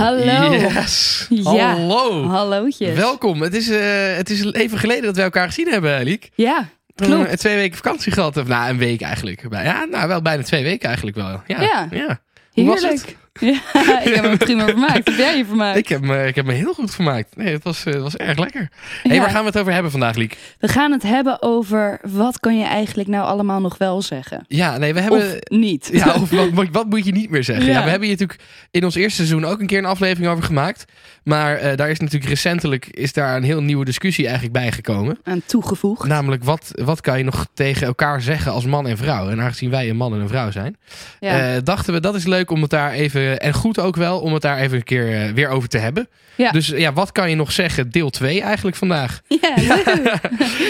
Hallo. Yes. Ja. Hallo. Hallootjes. Welkom. Het is, eh, het is even geleden dat wij elkaar gezien hebben, Liek. Ja, Eh, klopt. twee weken vakantie gehad. Of nou, een week eigenlijk. Ja, nou, wel bijna twee weken eigenlijk wel. Ja. Ja. Hoe was Heerlijk. Ja, ik heb me prima vermaakt. Heb jij je vermaakt? Ik heb, me, ik heb me heel goed vermaakt. Nee, het was, eh, het was erg lekker. hey, Ja. waar gaan we het over hebben vandaag, Liek? We gaan het hebben over wat kan je eigenlijk nou allemaal nog wel zeggen? Ja, nee, we hebben... Of niet. Ja, of wat, wat, wat moet je niet meer zeggen? Ja. Ja. we hebben hier natuurlijk in ons eerste seizoen ook een keer een aflevering over gemaakt. Maar eh, daar is natuurlijk recentelijk is daar een heel nieuwe discussie eigenlijk bijgekomen. Aan toegevoegd. Namelijk, wat, wat kan je nog tegen elkaar zeggen als man en vrouw? En aangezien wij een man en een vrouw zijn, Ja. eh, dachten we dat is leuk om het daar even, en goed ook wel, om het daar even een keer eh, weer over te hebben. Ja. Dus ja, wat kan je nog zeggen? Deel 2 eigenlijk vandaag. ja, leuk.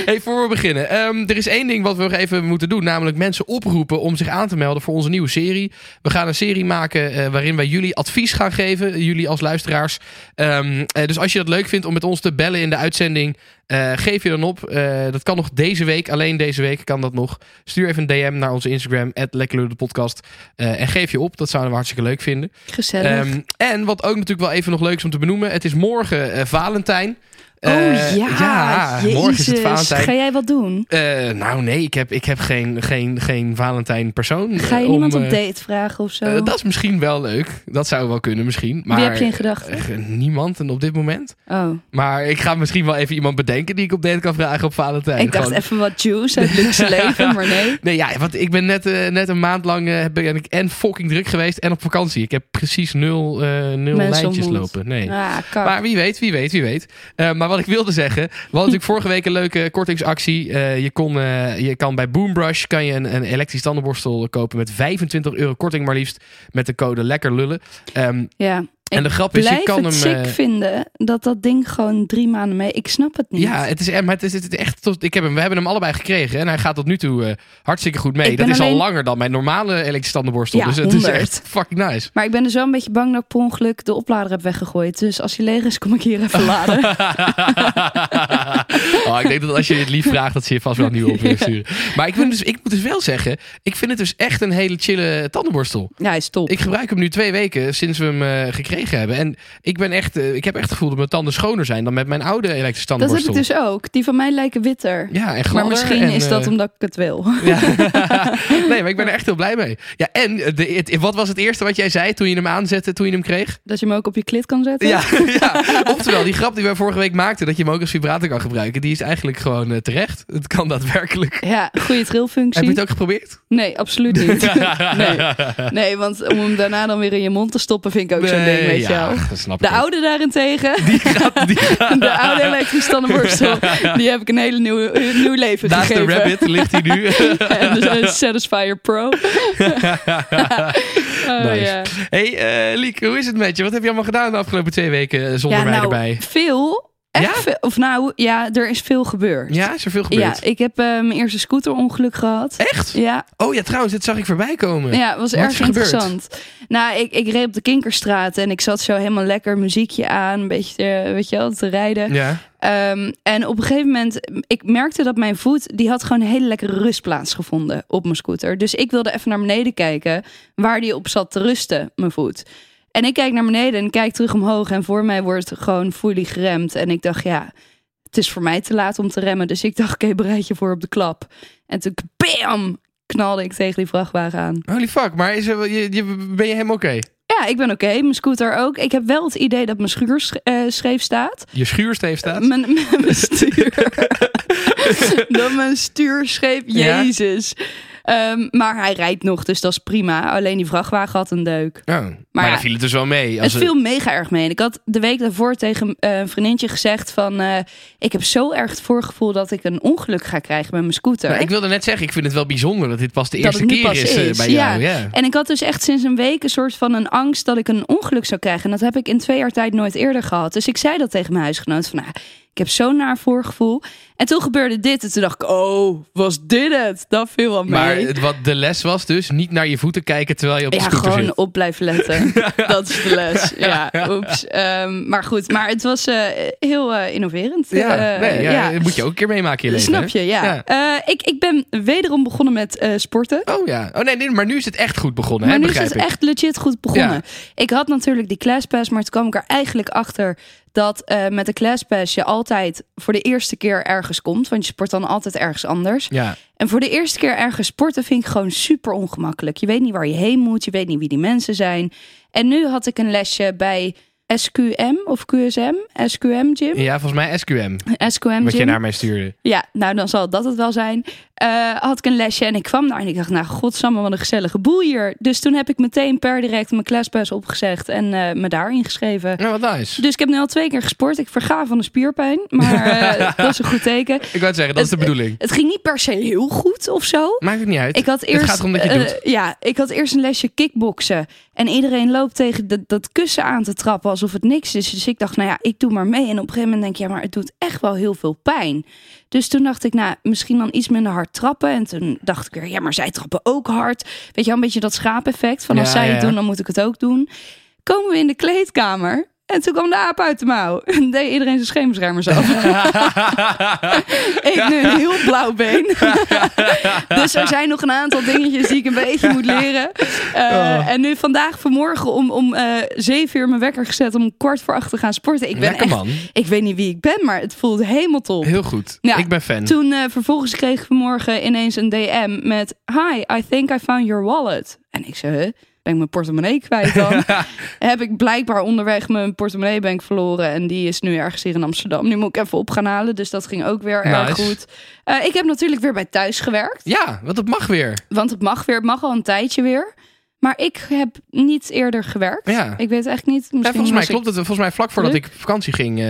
Hey, voor we beginnen. ehm, er is één ding wat we nog even moeten doen. Namelijk mensen oproepen om zich aan te melden voor onze nieuwe serie. We gaan een serie maken waarin wij jullie advies gaan geven. Jullie als luisteraars. Ehm, eh, dus als je dat leuk vindt om met ons te bellen in de uitzending. eh, geef je dan op. Eh, dat kan nog deze week. Alleen deze week kan dat nog. Stuur even een DM naar onze Instagram. Lekkerlullepodcast. Eh en geef je op. Dat zouden we hartstikke leuk vinden. Gezellig. Ehm, en wat ook natuurlijk wel even nog leuk is om te benoemen. Het is morgen Valentijn. Oh Eh, ja, morgen is het Valentijn. Ga jij wat doen? Eh, nou nee, ik heb, ik heb geen, geen, geen Valentijn persoon. Ga je eh, niemand om, op eh, date vragen of zo? dat is misschien wel leuk. Dat zou wel kunnen misschien. Maar, Wie heb je in gedachten? niemand en op dit moment. Oh, Maar ik ga misschien wel even iemand bedenken die ik op date kan vragen op Valentijn. ik dacht Gewoon- even wat juice uit luxe leven, maar nee. Nee, ja, want ik ben net, net een maand lang ben ik en fucking druk geweest en op vakantie. Ik heb precies nul, nul Mensen lijntjes ontmoet. lopen. Nee. Ah. Maar wie weet, wie weet, wie weet. Maar wat ik wilde zeggen, we hadden natuurlijk vorige week een leuke kortingsactie. Eh, je, kon, eh, je kan bij Boombrush kan je een, een elektrisch tandenborstel kopen met 25 euro korting maar liefst. Met de code lekker lullen. Ehm, ja. En Ik de grap is, je kan het hem... sick eh, vinden dat dat ding gewoon drie maanden mee... Ik snap het niet. ja, het is, maar het is, het is echt. Tot, ik heb hem, we hebben hem allebei gekregen en hij gaat tot nu toe eh, hartstikke goed mee. Ik Dat is al langer dan mijn normale elektrische tandenborstel. Ja, dus het is 100. echt fucking nice. Maar ik ben er zo een beetje bang dat ik per ongeluk de oplader heb weggegooid. Dus als hij leeg is, kom ik hier even laden. oh, ik denk dat als je het lief vraagt, dat ze je vast wel een nieuwe op willen sturen. Maar ik, dus, ik moet dus wel zeggen, ik vind het dus echt een hele chille tandenborstel. Ja, hij is top. Ik gebruik hem nu twee weken sinds we hem eh, gekregen hebben. En ik, ben echt, eh, ik heb echt het gevoel dat mijn tanden schoner zijn dan met mijn oude elektrische dat heb tandenborstel. ik dus ook. Die van mij lijken witter. Ja, en maar misschien en, is dat eh, omdat ik het wil. Ja. nee, maar ik ben er echt heel blij mee. Ja, en de, het- wat was het eerste wat jij zei toen je hem aanzette, toen je hem kreeg? Dat je hem ook op je klit kan zetten. Ja, ja. Oftewel, die grap die we vorige week maakten, dat je hem ook als vibrator kan gebruiken, die is eigenlijk gewoon eh, terecht. Het kan daadwerkelijk. Ja, goede Heb trillfunctie. je het ook geprobeerd? Nee, absoluut niet. nee. nee, want om hem daarna dan weer in je mond te stoppen vind ik ook zo'n ding, weet je wel. De oude daarentegen, Die gaat, die gaat- de oude elektrische tandenborstel, die heb ik een hele nieuwe, een nieuw leven Naast de gegeven. Rabbit ligt hij nu. en de Satisfyer Pro. oh, Nice. ja. hey, eh Liek, hoe is het met je? Wat heb je allemaal gedaan de afgelopen twee weken zonder ja, mij nou, erbij? veel. Echt Ja? veel. Of nou, ja, er is veel gebeurd. Ja, is er veel gebeurd? Ja, ik heb eh, mijn eerste scooterongeluk gehad. Echt? Ja, Oh ja, trouwens, dit zag ik voorbij komen. ja, was Wat erg er gebeurd? interessant. Nou, ik, ik reed op de Kinkerstraat en ik zat zo helemaal lekker muziekje aan, een beetje, eh, weet je wel, te rijden. Ja. Ehm, en op een gegeven moment, ik merkte dat mijn voet, die had gewoon een hele lekkere rustplaats gevonden op mijn scooter. Dus ik wilde even naar beneden kijken waar die op zat te rusten, mijn voet. En ik kijk naar beneden en kijk terug omhoog en voor mij wordt gewoon fully geremd. En ik dacht, ja, het is voor mij te laat om te remmen. Dus ik dacht, oké, bereid je voor op de klap. En toen, bam, knalde ik tegen die vrachtwagen aan. Holy fuck, maar is er, je, je, ben je helemaal oké? Ja, ik ben oké. Mijn scooter ook. Ik heb wel het idee dat mijn schuur sch- eh, scheef staat. Je schuursteef staat? Mijn, mijn stuur. dat mijn stuur scheef. Ja? Ehm, maar hij rijdt nog, dus dat is prima. Alleen die vrachtwagen had een deuk. Oh, maar ja, dan viel het dus wel mee. Als het viel mega erg mee. En ik had de week daarvoor tegen eh, een vriendinnetje gezegd van... eh, ik heb zo erg het voorgevoel dat ik een ongeluk ga krijgen met mijn scooter. Nou, ik wilde net zeggen, ik vind het wel bijzonder dat dit pas de eerste het keer is, eh, is, bij ja. jou. Ja. En ik had dus echt sinds een week een soort van een angst dat ik een ongeluk zou krijgen. En dat heb ik in twee jaar tijd nooit eerder gehad. Dus ik zei dat tegen mijn huisgenoot van... Nou, ik heb zo'n naar voorgevoel. En toen gebeurde dit. En toen dacht ik, oh, was dit het? Dat viel wel mee. Maar wat de les was dus, niet naar je voeten kijken terwijl je op de ja, scooter gewoon zit. op blijven letten. dat is de les. Ja, oeps. Ehm, maar goed, maar het was eh, heel eh, innoverend. Ja, Eh, nee, ja, ja. dat moet je ook een keer meemaken in je leven. Snap je, ja. Ik, ik ben wederom begonnen met sporten. Oh ja. Oh nee, nee, maar nu is het echt goed begonnen, Maar hè? nu is het ik. echt legit goed begonnen. Ik had natuurlijk die classpass, maar toen kwam ik er eigenlijk achter dat eh, met de classpass je altijd voor de eerste keer ergens komt. Want je sport dan altijd ergens anders. Ja. En voor de eerste keer ergens sporten vind ik gewoon super ongemakkelijk. Je weet niet waar je heen moet, je weet niet wie die mensen zijn. En nu had ik een lesje bij SQM of QSM, SQM Gym. ja, volgens mij SQM, SQM wat je naar mij stuurde. Ja, nou dan zal dat het wel zijn. Eh, had ik een lesje en ik kwam daar en ik dacht, nou godsamme, wat een gezellige boel hier. Dus toen heb ik meteen per direct mijn classpass opgezegd en eh, me daar ingeschreven. Nou, wat nice. Dus ik heb nu al twee keer gesport. Ik verga van de spierpijn, maar eh, dat is een goed teken. Ik wou het zeggen, dat is de Het- bedoeling. Het ging niet per se heel goed of zo. Maakt het niet uit. Ik had Het eerst, gaat erom dat je het doet. ja, ik had eerst een lesje kickboksen. En iedereen loopt tegen dat, dat kussen aan te trappen alsof het niks is. Dus ik dacht, nou ja, ik doe maar mee. En op een gegeven moment denk je, ja, maar het doet echt wel heel veel pijn. Dus toen dacht ik, nou, misschien dan iets minder hard trappen. En toen dacht ik weer, ja, maar zij trappen ook hard. Weet je wel, een beetje dat schaapeffect. Van als Ja, zij het ja. doen, dan moet ik het ook doen. Komen we in de kleedkamer. En toen kwam de aap uit de mouw. En deed iedereen zijn scheenbeschermers af. ik nu een heel blauw been. dus er zijn nog een aantal dingetjes die ik een beetje moet leren. Eh, Oh. En nu vandaag vanmorgen om, om eh, zeven uur mijn wekker gezet om kwart voor acht te gaan sporten. Ik ben Lekker echt, man. ik weet niet wie ik ben, maar het voelt helemaal top. Heel goed. Ja, ik ben fan. Toen eh, vervolgens kreeg ik vanmorgen ineens een DM met... Hi, I think I found your wallet. En ik zei, huh? Ben ik mijn portemonnee kwijt dan? heb ik blijkbaar onderweg mijn portemonnee ben ik verloren. En die is nu ergens hier in Amsterdam. Nu moet ik even op gaan halen, dus dat ging ook weer erg goed. Eh, ik heb natuurlijk weer bij thuis gewerkt. Ja, want het mag weer. Want het mag weer, het mag al een tijdje weer. Maar ik heb niet eerder gewerkt. Ja. Ik weet echt niet. Misschien Ja, volgens mij klopt het. Volgens mij vlak voordat ik op vakantie ging, eh,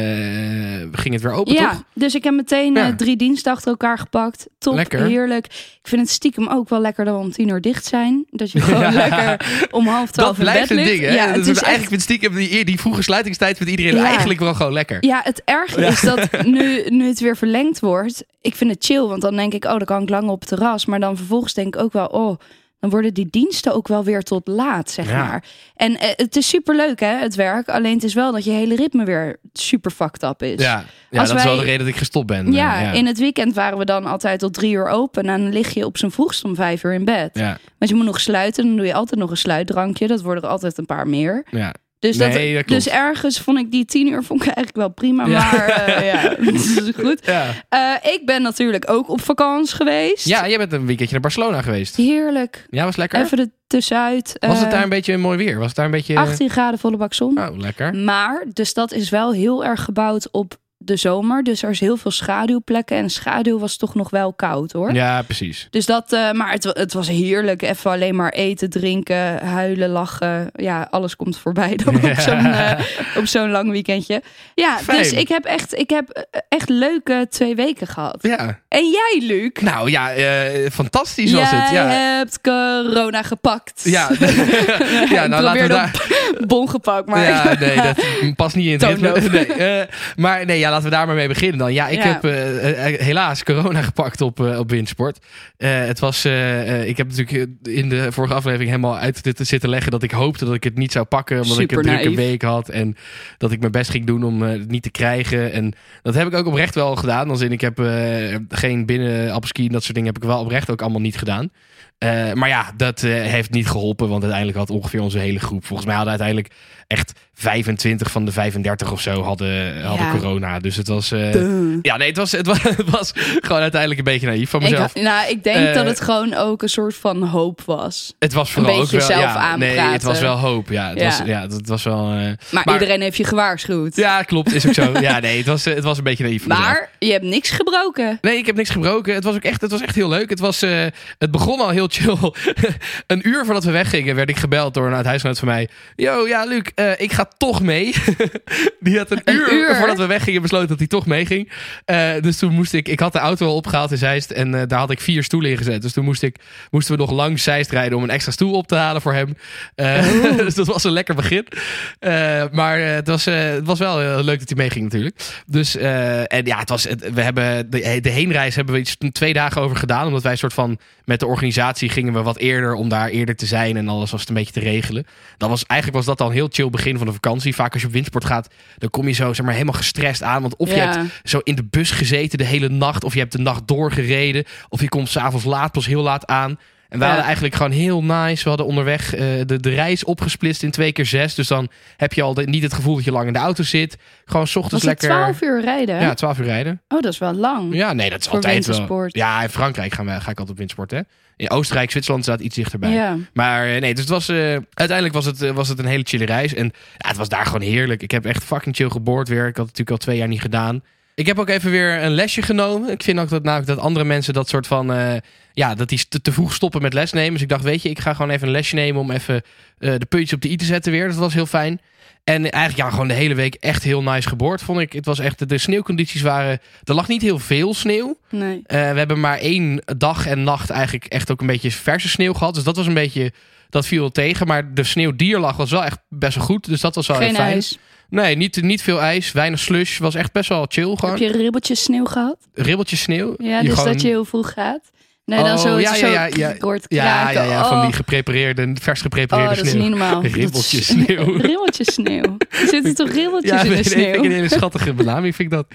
ging het weer open, Ja, toch? dus ik heb meteen eh, drie diensten achter elkaar gepakt. Top, Lekker. heerlijk. Ik vind het stiekem ook wel lekker dat we om tien uur dicht zijn. Dat je gewoon Ja. lekker om half twaalf Dat in blijft bed een ligt. ding, hè? Ja, dat het is is eigenlijk met stiekem die, die vroege sluitingstijd vindt iedereen eigenlijk wel gewoon lekker. Ja, het erge is dat nu, nu het weer verlengd wordt. Ik vind het chill, want dan denk ik, oh, dan kan ik lang op het terras. Maar dan vervolgens denk ik ook wel, oh, dan worden die diensten ook wel weer tot laat, zeg Ja. maar. En eh, het is super leuk, hè, het werk. Alleen het is wel dat je hele ritme weer super fucked up is. Ja, ja Als dat is wel de reden dat ik gestopt ben. Ja, Eh, ja. in het weekend waren we dan altijd tot drie uur open. En dan lig je op zijn vroegst om vijf uur in bed. ja, Want je moet nog sluiten. Dan doe je altijd nog een sluitdrankje. Dat worden er altijd een paar meer. ja. Dus, Nee, dat, dat klopt. dus ergens vond ik die tien uur vond ik eigenlijk wel prima. Ja. Maar eh, ja, dat is goed. Ja. Eh, ik ben natuurlijk ook op vakantie geweest. ja, jij bent een weekendje naar Barcelona geweest. Heerlijk. Ja, was lekker. Even er tussenuit. was het Eh, daar een beetje mooi weer? Was het daar een beetje... 18 graden volle bak zon. Oh, lekker. Maar de stad is wel heel erg gebouwd op de zomer. Dus er is heel veel schaduwplekken. En schaduw was toch nog wel koud hoor. Ja, precies. Dus dat, eh, maar het, het was heerlijk. Even alleen maar eten, drinken, huilen, lachen. Ja, alles komt voorbij dan op zo'n eh, zo'n lang weekendje. Ja, Fijn. dus ik heb echt, ik heb echt leuke twee weken gehad. Ja. En jij, Luc? Nou ja, eh, fantastisch was het. Ja. hebt corona gepakt. Ja, ja nou laten we daar... bon gepakt, maar Ja, nee, dat past niet in het ritme. Nee, maar nee, ja, laten we daar maar mee beginnen dan. Ja, ik Ja. heb eh, eh, helaas corona gepakt op, eh, op windsport. Eh, het was, eh, eh, ik heb natuurlijk in de vorige aflevering helemaal uit te zitten leggen dat ik hoopte dat ik het niet zou pakken. Omdat ik een drukke naïef. week had en dat ik mijn best ging doen om eh, het niet te krijgen. En dat heb ik ook oprecht wel gedaan. Als in, ik heb eh, geen binnen apski en dat soort dingen heb ik wel oprecht ook allemaal niet gedaan. Eh, maar ja, dat eh, heeft niet geholpen, want uiteindelijk had ongeveer onze hele groep, volgens mij hadden uiteindelijk echt 25 van de 35 of zo hadden, hadden Ja. corona. Dus het was... eh, ja, nee, het was, het, was, het was gewoon uiteindelijk een beetje naïef van Ik, mezelf. nou, ik denk Eh, dat het gewoon ook een soort van hoop was. het was vooral beetje ook wel... zelf ja, nee, het was wel hoop. Ja, het, Ja. Was, ja, het was wel... eh, Maar, Maar- iedereen heeft je gewaarschuwd. ja, klopt. Is ook zo. Ja, nee, het was, het was een beetje naïef mezelf. maar je hebt niks gebroken. Nee, ik heb niks gebroken. Het was ook echt, het was echt heel leuk. Het, was, het begon al heel chill. een uur voordat we weggingen werd ik gebeld door een uithuisgenoot van mij. Yo, ja, Luc, eh, ik ga toch mee. Die had een, Een uur, uur? voordat we weggingen besloten dat hij toch meeging. Eh, dus toen moest ik, ik had de auto al opgehaald in Zeist en eh, daar had ik vier stoelen in gezet. Dus toen moest ik, moesten we nog langs Zeist rijden om een extra stoel op te halen voor hem. Dus dat was een lekker begin. Maar het, was, het was wel leuk dat hij meeging natuurlijk. Dus, en ja, het was, het- we hebben de, de heenreis hebben we iets twee dagen over gedaan. Omdat wij een soort van, met de organisatie gingen we wat eerder om daar eerder te zijn. En alles was het een beetje te regelen. Dat was, eigenlijk was dat een heel chill begin van de vakantie. Vaak als je op windsport gaat, dan kom je zo zeg maar, helemaal gestrest aan. Want of je hebt zo in de bus gezeten de hele nacht. Of je hebt de nacht doorgereden. Of je komt s'avonds laat, pas heel laat aan. En we Ja. hadden eigenlijk gewoon heel nice. We hadden onderweg eh, de, de reis opgesplitst in twee keer zes. Dus dan heb je al de- niet het gevoel dat je lang in de auto zit. Gewoon 's ochtends lekker... 12 uur rijden? Ja, 12 uur rijden. Oh, dat is wel lang. Ja, nee, dat is Voor altijd wel. Ja, in Frankrijk gaan we, ga ik altijd op windsport, hè. In Oostenrijk, Zwitserland staat iets dichterbij. Ja. Maar eh, nee, dus het was, eh, uiteindelijk was het, was het een hele chille reis. En ja, het was daar gewoon heerlijk. Ik heb echt fucking chill geboord weer. Ik had het natuurlijk al twee jaar niet gedaan. Ik heb ook even weer een lesje genomen. Ik vind ook dat, namelijk dat andere mensen dat soort van... ja, dat die te, te vroeg stoppen met lesnemen. Dus ik dacht, weet je, ik ga gewoon even een lesje nemen... om even eh, de puntjes op de i te zetten weer. Dat was heel fijn. En eigenlijk ja, gewoon de hele week echt heel nice geboord, vond ik. Het was echt, de sneeuwcondities waren... Er lag niet heel veel sneeuw. Nee. Eh, we hebben maar één dag en nacht eigenlijk echt ook een beetje verse sneeuw gehad. Dus dat was een beetje, dat viel wel tegen. Maar de sneeuw die er lag was wel echt best wel goed. Dus dat was wel Geen heel fijn. ijs. Nee, niet, niet veel ijs, weinig slush. Was echt best wel chill gewoon. Heb je ribbeltjes sneeuw gehad? Ribbeltjes sneeuw. Ja, dus gewoon- dat je heel vroeg gaat. Nee, dan Oh, zo, ja, zo ja, ja, ja. Ja, kraken. ja, ja, van Oh. die geprepareerde, vers Oh, geprepareerde dat is sneeuw. niet normaal. Ribbeltjes Dat is- sneeuw. ribbeltjes sneeuw. Er zitten toch ribbeltjes Ja, in de nee, sneeuw? vind ik een hele schattige benaming, vind ik dat.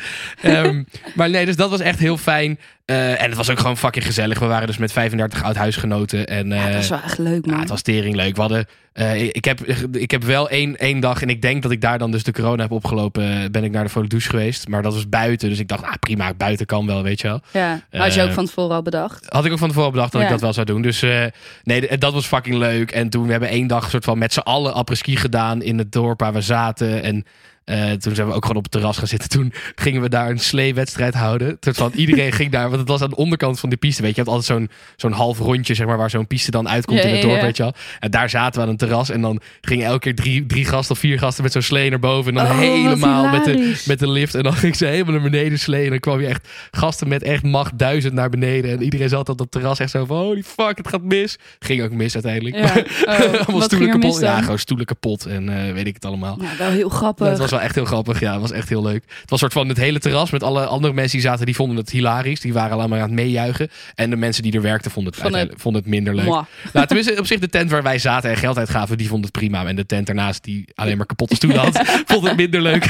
Ehm, maar nee, dus dat was echt heel fijn. Eh, en het was ook gewoon fucking gezellig. We waren dus met 35 oud-huisgenoten. En, Ja, eh, dat is wel echt leuk, Ja, man. het was tering leuk. We hadden, eh, ik, heb, ik heb wel één, één dag, en ik denk dat ik daar dan dus de corona heb opgelopen, eh, ben ik naar de Folie Douche geweest. Maar dat was buiten, dus ik dacht, ah, prima, buiten kan wel, weet je wel. Ja, maar had je Eh, ook van tevoren al bedacht. Had ik ook van tevoren bedacht dat ik Ja. dat wel zou doen. Dus eh, nee, dat was fucking leuk. En toen we hebben één dag soort van met z'n allen apres-ski gedaan in het dorp waar we zaten. En eh, toen zijn we ook gewoon op het terras gaan zitten. Toen gingen we daar een sleewedstrijd houden. Van iedereen ging daar, want het was aan de onderkant van de piste. Weet je, je hebt altijd zo'n zo'n half rondje, zeg maar, waar zo'n piste dan uitkomt Ja, in het dorp, ja. weet je wel. En daar zaten we aan een terras en dan gingen elke keer drie, drie gasten of vier gasten met zo'n slee naar boven. En dan Oh, helemaal met de, met de lift. En dan ging ze helemaal naar beneden slee. En dan kwam je echt gasten met echt macht duizend naar beneden. En iedereen zat op het terras echt zo van, holy fuck, het gaat mis. Ging ook mis uiteindelijk. Ja. Oh, stoelen kapot. Ja, gewoon stoelen kapot en eh, weet ik het allemaal. Ja, wel heel grappig. Wel echt heel grappig. Ja, het was echt heel leuk. Het was soort van het hele terras met alle andere mensen die zaten, die vonden het hilarisch. Die waren allemaal aan het meejuichen. En de mensen die er werkten vonden het, vonden het minder leuk. Mwah. Nou, tenminste, op zich de tent waar wij zaten en geld uitgaven, die vond het prima. En de tent daarnaast, die alleen maar kapotte stoelen had, vond het minder leuk.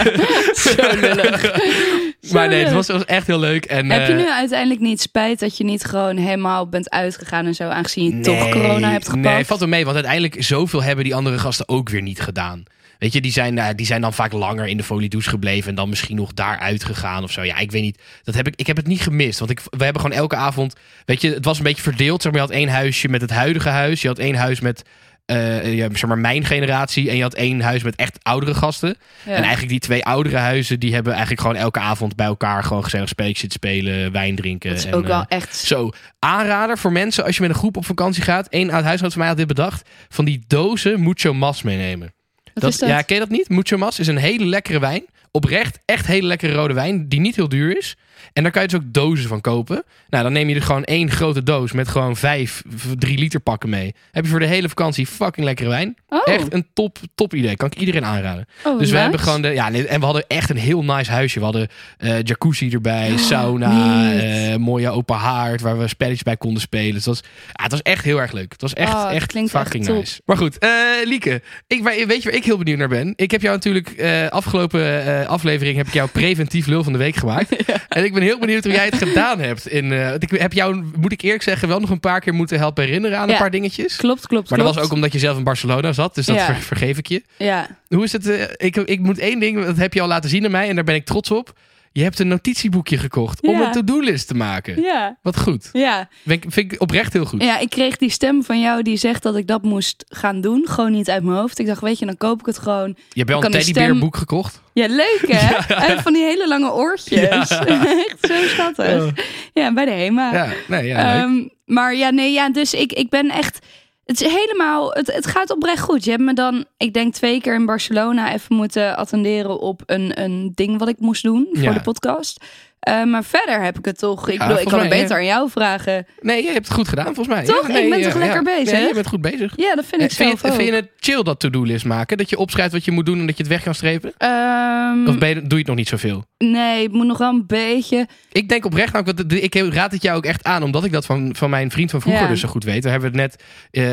Zo lullig. maar nee, het was, echt heel leuk. En, Heb je eh, nu uiteindelijk niet spijt dat je niet gewoon helemaal bent uitgegaan en zo, aangezien je toch corona hebt gepakt? Nee, valt er mee, want uiteindelijk zoveel hebben die andere gasten ook weer niet gedaan. Weet je, die zijn, eh, die zijn dan vaak langer in de folie douche gebleven en dan misschien nog daar uitgegaan of zo. Ja, ik weet niet. Dat heb ik, ik heb het niet gemist, want ik, we hebben gewoon elke avond, weet je, het was een beetje verdeeld. Zeg maar, je had één huisje met het huidige huis, je had één huis met, eh, ja, zeg maar mijn generatie en je had één huis met echt oudere gasten. Ja. En eigenlijk die twee oudere huizen, die hebben eigenlijk gewoon elke avond bij elkaar gewoon gezellig zitten spelen, wijn drinken. dat is en, ook eh, wel echt... zo, aanrader voor mensen als je met een groep op vakantie gaat. Eén oud huisgenoot van mij had dit bedacht. Van die dozen Mucho Mas meenemen. Wat is dat? Ja, ken je dat niet? Mucho Mas is een hele lekkere wijn. Oprecht, echt hele lekkere rode wijn. Die niet heel duur is. En daar kan je dus ook dozen van kopen. Nou, dan neem je er gewoon één grote doos met gewoon vijf, drie liter pakken mee. Heb je voor de hele vakantie fucking lekkere wijn. oh, Echt een top, top idee. Kan ik iedereen aanraden. oh, Dus we nice. hebben gewoon de. Ja, en we hadden echt een heel nice huisje. We hadden eh, jacuzzi erbij, sauna, niet. eh, mooie open haard waar we spelletjes bij konden spelen. Dus het, was, ja, het was echt heel erg leuk. Het was echt, Oh, het echt fucking top. nice. Maar goed, eh, Lieke, ik, weet je waar ik heel benieuwd naar ben? Ik heb jou natuurlijk afgelopen aflevering heb ik jou preventief lul van de week gemaakt. En ik ben heel benieuwd hoe jij het gedaan hebt. In, want ik heb jou, moet ik eerlijk zeggen, wel nog een paar keer moeten helpen herinneren aan een paar dingetjes. Klopt, klopt, Maar dat klopt. was ook omdat je zelf in Barcelona zat, dus dat Ja. ver- vergeef ik je. Ja, Hoe is het? eh, ik, ik moet één ding, dat heb je al laten zien aan mij en daar ben ik trots op. Je hebt een notitieboekje gekocht om Ja. een to-do-list te maken. ja, Wat goed. ja. Vind ik, vind ik oprecht heel goed. Ja, ik kreeg die stem van jou die zegt dat ik dat moest gaan doen. Gewoon niet uit mijn hoofd. Ik dacht, weet je, dan koop ik het gewoon. Je hebt wel een teddybeerboek gekocht. Ja, leuk hè? En van die hele lange oortjes. Echt zo schattig. Ja, bij de HEMA. Ja, nee, ja, leuk. Ehm, maar ja, nee, ja, dus ik, ik ben echt. Het is helemaal. Het, het gaat oprecht goed. Je hebt me dan, ik denk, twee keer in Barcelona even moeten attenderen op een, een ding wat ik moest doen voor Ja. de podcast. Eh, maar verder heb ik het toch. Ik Ja, bedoel, ik kan het beter aan jou vragen. Nee, je hebt het goed gedaan volgens mij. Toch? Nee, Ik ben toch lekker bezig? Nee, je bent goed bezig. Ja, dat vind ik Eh, vind, zelf je, ook. vind je het chill dat to-do-list maken? Dat je opschrijft wat je moet doen en dat je het weg kan strepen? Ehm, Of je, doe je het nog niet zoveel? nee, het moet nog wel een beetje. Ik denk oprecht, nou, ik- ik raad het jou ook echt aan, omdat ik dat van, van mijn vriend van vroeger dus zo goed weet. Daar hebben we het net,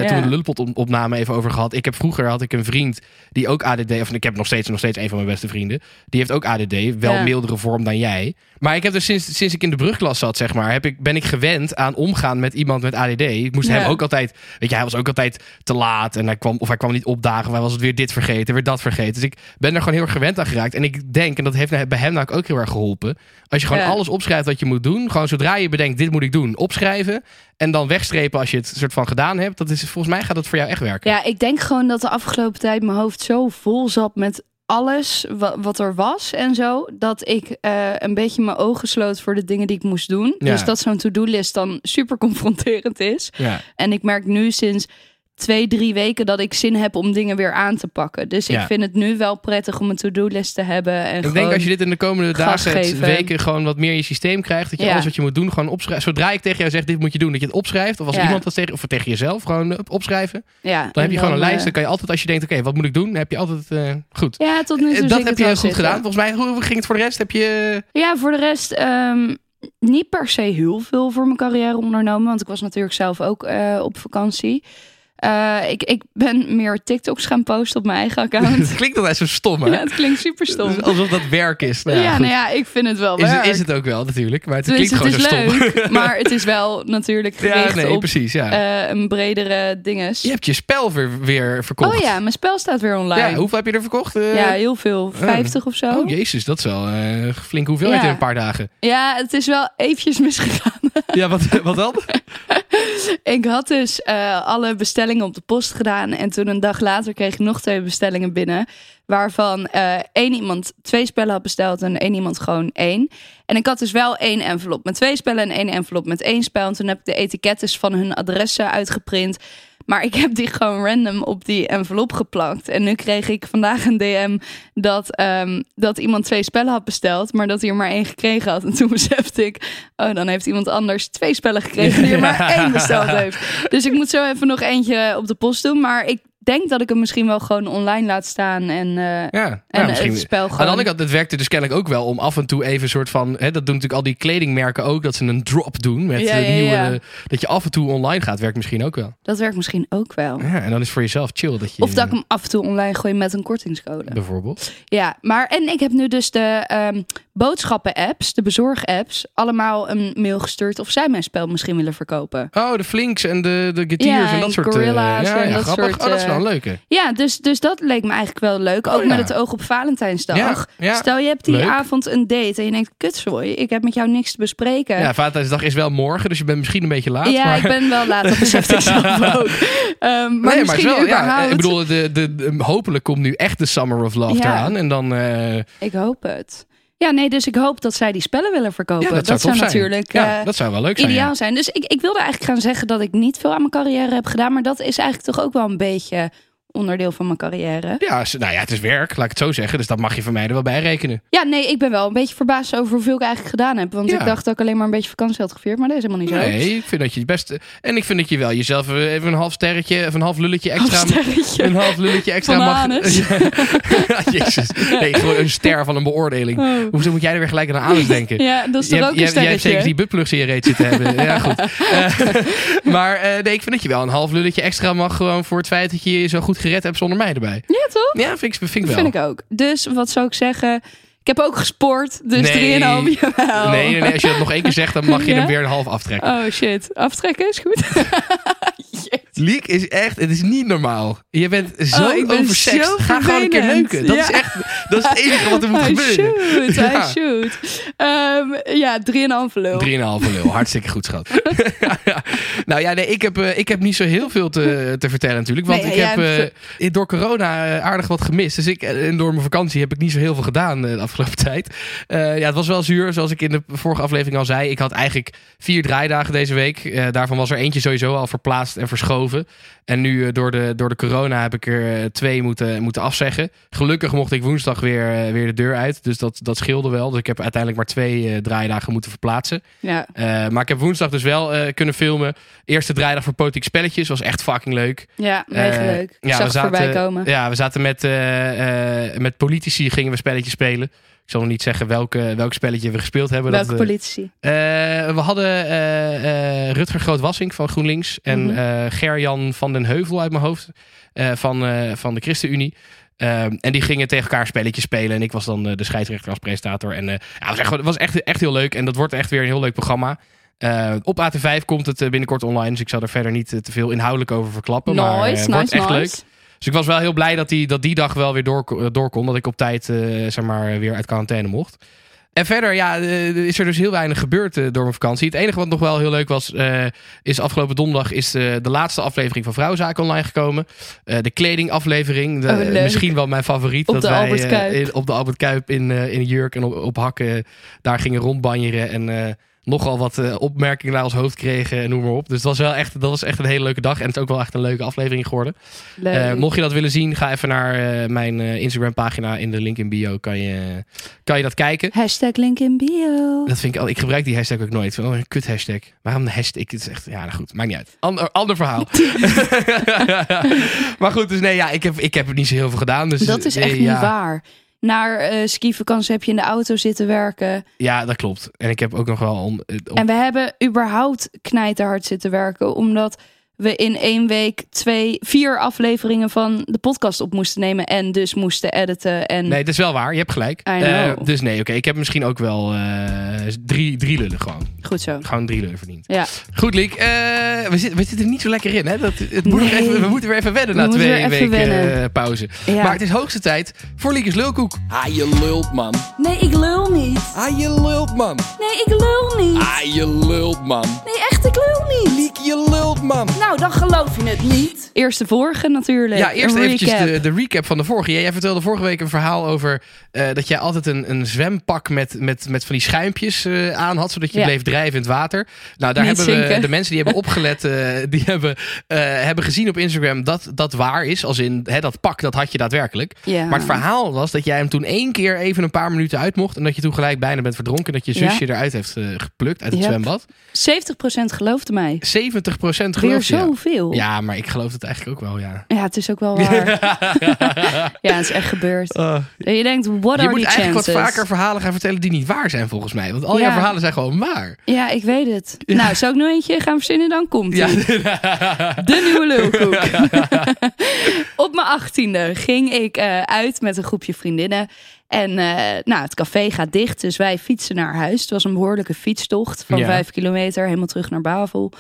eh, toen we de Lullepot op- opname even over gehad. Ik heb vroeger had ik een vriend die ook ADD, of ik heb nog steeds, nog steeds een van mijn beste vrienden. Die heeft ook ADD, wel mildere vorm dan jij. Maar ik heb dus sinds, sinds ik in de brugklas zat, zeg maar, heb ik, ben ik gewend aan omgaan met iemand met ADD. Ik moest Ja. hem ook altijd, weet je, hij was ook altijd te laat en hij kwam, of hij kwam niet opdagen, of hij was het weer dit vergeten, weer dat vergeten. Dus ik ben er gewoon heel erg gewend aan geraakt. En ik denk, en dat heeft bij hem nou ook heel erg geholpen, als je gewoon Ja. alles opschrijft wat je moet doen, gewoon zodra je bedenkt, dit moet ik doen, opschrijven. En dan wegstrepen als je het soort van gedaan hebt. Dat is, volgens mij gaat dat voor jou echt werken. Ja, ik denk gewoon dat de afgelopen tijd mijn hoofd zo vol zat met alles wa- wat er was en zo. Dat ik eh, een beetje mijn ogen sloot voor de dingen die ik moest doen. Ja. Dus dat zo'n to-do-list dan super confronterend is. Ja. En ik merk nu sinds twee, drie weken dat ik zin heb om dingen weer aan te pakken. Dus Ja. ik vind het nu wel prettig om een to-do-list te hebben. En Ik denk als je dit in de komende dagen, weken gewoon wat meer in je systeem krijgt. Dat je Ja. alles wat je moet doen gewoon opschrijft. Zodra ik tegen jou zeg dit moet je doen, dat je het opschrijft. Of als Ja. iemand dat tegen, of tegen jezelf gewoon op- opschrijven. ja, Dan heb je gewoon een lijst. eh, Dan kan je altijd als je denkt oké wat moet ik doen. Dan heb je altijd eh, goed. Ja, tot nu toe Eh, dat heb je wel goed zitten. gedaan. Volgens mij, hoe ging het voor de rest? Heb je... Ja, voor de rest ehm, niet per se heel veel voor mijn carrière ondernomen. Want ik was natuurlijk zelf ook eh, op vakantie. Eh, ik, ik ben meer TikToks gaan posten op mijn eigen account. Het klinkt altijd zo stom hè? ja, het klinkt super stom. Dus alsof dat werk is. Nou, Ja, ja, nou ja, ik vind het wel is, werk. het, is het ook wel natuurlijk. Maar het Dus klinkt gewoon zo is stom. leuk, maar het is wel natuurlijk Ja, gericht nee, op precies. Ja. eh, een bredere dinges. je hebt je spel weer, weer verkocht. oh ja, mijn spel staat weer online. Ja, hoeveel heb je er verkocht? Eh, Ja, heel veel. 50 of zo. Oh jezus, dat is wel een flinke hoeveelheid Ja. in een paar dagen. Ja, het is wel eventjes misgegaan. Ja, wat, wat dan? Ik had dus eh, alle bestellingen op de post gedaan. En toen een dag later kreeg ik nog twee bestellingen binnen. Waarvan eh, één iemand twee spellen had besteld en één iemand gewoon één. En ik had dus wel één envelop met twee spellen en één envelop met één spel. En toen heb ik de etikettes van hun adressen uitgeprint. Maar ik heb die gewoon random op die envelop geplakt. En nu kreeg ik vandaag een DM dat, ehm, dat iemand twee spellen had besteld. Maar dat hij er maar één gekregen had. En toen besefte ik, oh dan heeft iemand anders twee spellen gekregen die er maar één besteld heeft. Dus ik moet zo even nog eentje op de post doen. Maar ik denk dat ik hem misschien wel gewoon online laat staan. En, eh, Ja, en ja, misschien. het spel Aan de gewoon... kant, het werkte dus kennelijk ook wel om af en toe even een soort van... Hè, dat doen natuurlijk al die kledingmerken ook, dat ze een drop doen met Ja, ja, nieuwe... ja. Dat je af en toe online gaat, werkt misschien ook wel. Dat werkt misschien ook wel. Ja, en dan is voor jezelf chill dat je... Of dat ik hem af en toe online gooi met een kortingscode. Bijvoorbeeld. Ja, maar en ik heb nu dus de ehm, boodschappen-apps, de bezorg-apps, allemaal een mail gestuurd of zij mijn spel misschien willen verkopen. Oh, de Flinks en de, de Getiers en dat soort... eh, Gorilla's ja, en dat grappig. soort, oh, dat wel een leuke. Ja, dus, dus dat leek me eigenlijk wel leuk. Ook Oh, met het oog op Valentijnsdag. Stel je hebt die Leuk. avond een date en je denkt, kutzooi, ik heb met jou niks te bespreken. Ja, Valentijnsdag is wel morgen, dus je bent misschien een beetje laat. Ja, maar... ik ben wel laat, dat besef ik zelf ook. Ehm, maar nee, maar misschien is wel, ja, überhaupt... ik bedoel, de, de, de- hopelijk komt nu echt de Summer of Love eraan. En dan, eh, Ik hoop het. Ja, nee, dus ik hoop dat zij die spellen willen verkopen. ja, dat, zou, natuurlijk Ja, eh, dat zou wel leuk zijn. ideaal ja. zijn. Dus ik, ik wilde eigenlijk gaan zeggen dat ik niet veel aan mijn carrière heb gedaan. Maar dat is eigenlijk toch ook wel een beetje onderdeel van mijn carrière. Ja, nou ja, het is werk, laat ik het zo zeggen. Dus dat mag je van mij er wel bij rekenen. Ja, nee, ik ben wel een beetje verbaasd over hoeveel ik eigenlijk gedaan heb. Want Ja. ik dacht dat ik alleen maar een beetje vakantie had gevierd. Maar dat is helemaal niet zo. Nee, ik vind dat je het beste... En ik vind dat je wel jezelf even een half sterretje of een half lulletje extra... Sterretje. Een half lulletje extra Van mag... Jezus. Nee, gewoon een ster van een beoordeling. Oh. Hoezo moet jij er weer gelijk aan anus denken? Ja, dat is toch ook een hebt, jij hebt sterretje? zeker die buttplugs in je reet zitten hebben. Ja, goed. Eh, maar eh, nee, ik vind dat je wel een half lulletje extra mag gewoon voor het feit dat je je zo goed gered hebt zonder mij erbij. Ja, toch? Ja, vind ik, vind ik Dat wel. vind ik ook. Dus wat zou ik zeggen? Ik heb ook gesport, dus Nee. 3,5 jawel. Nee, nee, nee, als je dat nog één keer zegt, dan mag je Ja? hem weer een half aftrekken. Oh shit, aftrekken is goed. Liek is echt, het is niet normaal. Je bent zo Oh, ik ben oversext. zo Ga gewoon een keer neuken. Dat Ja. is echt, dat is het enige wat er moet I gebeuren. shoot, Ja. I shoot. Ehm, ja, 3,5 lul. 3,5 lul. Hartstikke goed, schat. nou ja, nee, ik heb, eh, ik heb niet zo heel veel te, te vertellen natuurlijk. Want Nee, ik heb eh, door corona eh, aardig wat gemist. Dus ik, en door mijn vakantie heb ik niet zo heel veel gedaan de afgelopen tijd. Ja, het was wel zuur, zoals ik in de vorige aflevering al zei. Ik had eigenlijk vier draaidagen deze week. Daarvan was er eentje sowieso al verplaatst en verschoven. En nu eh, door, de, door de corona heb ik er eh, twee moeten, moeten afzeggen. Gelukkig mocht ik woensdag weer, eh, weer de deur uit. Dus dat, dat scheelde wel. Dus ik heb uiteindelijk maar twee draaidagen moeten verplaatsen. Ja. Maar ik heb woensdag dus wel kunnen filmen. Eerste draaidag voor Politiek Spelletjes. Was echt fucking leuk. Ja, mega leuk. Ja, we zaten-. Ja, we zaten met, met politici gingen we spelletjes spelen. Ik zal nog niet zeggen welke, welk spelletje we gespeeld hebben. Welke dat, eh, politici? eh, we hadden eh, eh, Rutger Groot-Wassink van GroenLinks. En Mhm. Gerjan van den Heuvel uit mijn hoofd. van, van de ChristenUnie. En die gingen tegen elkaar spelletjes spelen. En ik was dan de scheidsrechter als presentator. En ja, het was, echt, het was echt, echt heel leuk. En dat wordt echt weer een heel leuk programma. Op AT5 komt het binnenkort online. Dus ik zal er verder niet te veel inhoudelijk over verklappen. maar Nice, het wordt nice, echt nice. leuk. Dus ik was wel heel blij dat die, dat die dag wel weer door, door kon. Dat ik op tijd eh, zeg maar, weer uit quarantaine mocht. En verder ja, eh, is er dus heel weinig gebeurd eh, door mijn vakantie. Het enige wat nog wel heel leuk was, eh, is afgelopen donderdag is eh, de laatste aflevering van Vrouwenzaken online gekomen. Eh, de kledingaflevering. De, Oh, misschien wel mijn favoriet. Op dat de wij Albert eh, in- op de Albert Kuip in, eh, in jurk en op, op hakken daar gingen rondbanjeren. En eh, nogal wat eh, opmerkingen naar ons hoofd kregen en noem maar op. Dus dat was wel echt, dat was echt een hele leuke dag. En het is ook wel echt een leuke aflevering geworden. Leuk. Eh, mocht je dat willen zien, ga even naar eh, mijn Instagram pagina. In de link in bio kan je, kan je dat kijken. Hashtag link in bio. Dat vind ik al. Ik gebruik die hashtag ook nooit. Wel een kut hashtag. Waarom de hashtag? Het is echt. Ja, nou goed. Maakt niet uit. Ander, ander verhaal. maar goed, dus nee, ja, ik heb, ik heb er niet zo heel veel gedaan. Dus, Dat is echt ja, niet waar. Naar eh skivakantie heb je in de auto zitten werken. Ja, dat klopt. En ik heb ook nog wel. Eh, En we hebben überhaupt knijterhard zitten werken. Omdat we in één week twee, vier afleveringen van de podcast op moesten nemen. En dus moesten editen. En nee, dat is wel waar. Je hebt gelijk. Eh, dus nee, oké. Ik heb misschien ook wel eh, drie, drie lullen gewoon. goed zo. Gewoon drie lullen verdiend. Ja. Goed, Liek. eh, we, zitten, we zitten er niet zo lekker in. Hè? Dat, het moet nog Nee. even, we moeten weer even wennen We na twee weken eh, pauze. Ja. Maar het is hoogste tijd voor Liekes Lulkoek. Ah, je lult, man. Nee, ik lul niet. Ah, je lult, man. Nee, ik lul niet. Ah, je lult, man. Nee, echt, ik lul niet. Liek, je lult, man. Nou, dan geloof je het niet. Eerst de vorige natuurlijk. Ja, eerst eventjes recap. de, de recap van de vorige. Jij vertelde vorige week een verhaal over eh, dat jij altijd een, een zwempak met, met, met van die schuimpjes eh, aan had, zodat je Ja. bleef drijven in het water. Nou, daar Niet hebben we de mensen die hebben opgelet, eh, die hebben, eh, hebben gezien op Instagram dat dat waar is. Als in hè, dat pak, dat had je daadwerkelijk. Ja. Maar het verhaal was dat jij hem toen één keer even een paar minuten uit mocht. En dat je toen gelijk bijna bent verdronken. Dat je Ja. zusje eruit heeft geplukt uit het Yep. zwembad. 70% geloofde mij. 70 procent Je. Ja. zoveel. Ja, maar ik geloof het eigenlijk ook wel, ja. Ja, het is ook wel waar. ja, het is echt gebeurd. En je denkt, what Je are moet eigenlijk chances? wat vaker verhalen gaan vertellen die niet waar zijn volgens mij. Want al jouw Ja. verhalen zijn gewoon waar. Ja, ik weet het. Nou, zou ik nog eentje gaan verzinnen? Dan komt ie. De nieuwe lulkoek. Op mijn achttiende ging ik eh, uit met een groepje vriendinnen. En eh, nou, het café gaat dicht, dus wij fietsen naar huis. Het was een behoorlijke fietstocht van vijf kilometer, helemaal terug naar Bavel.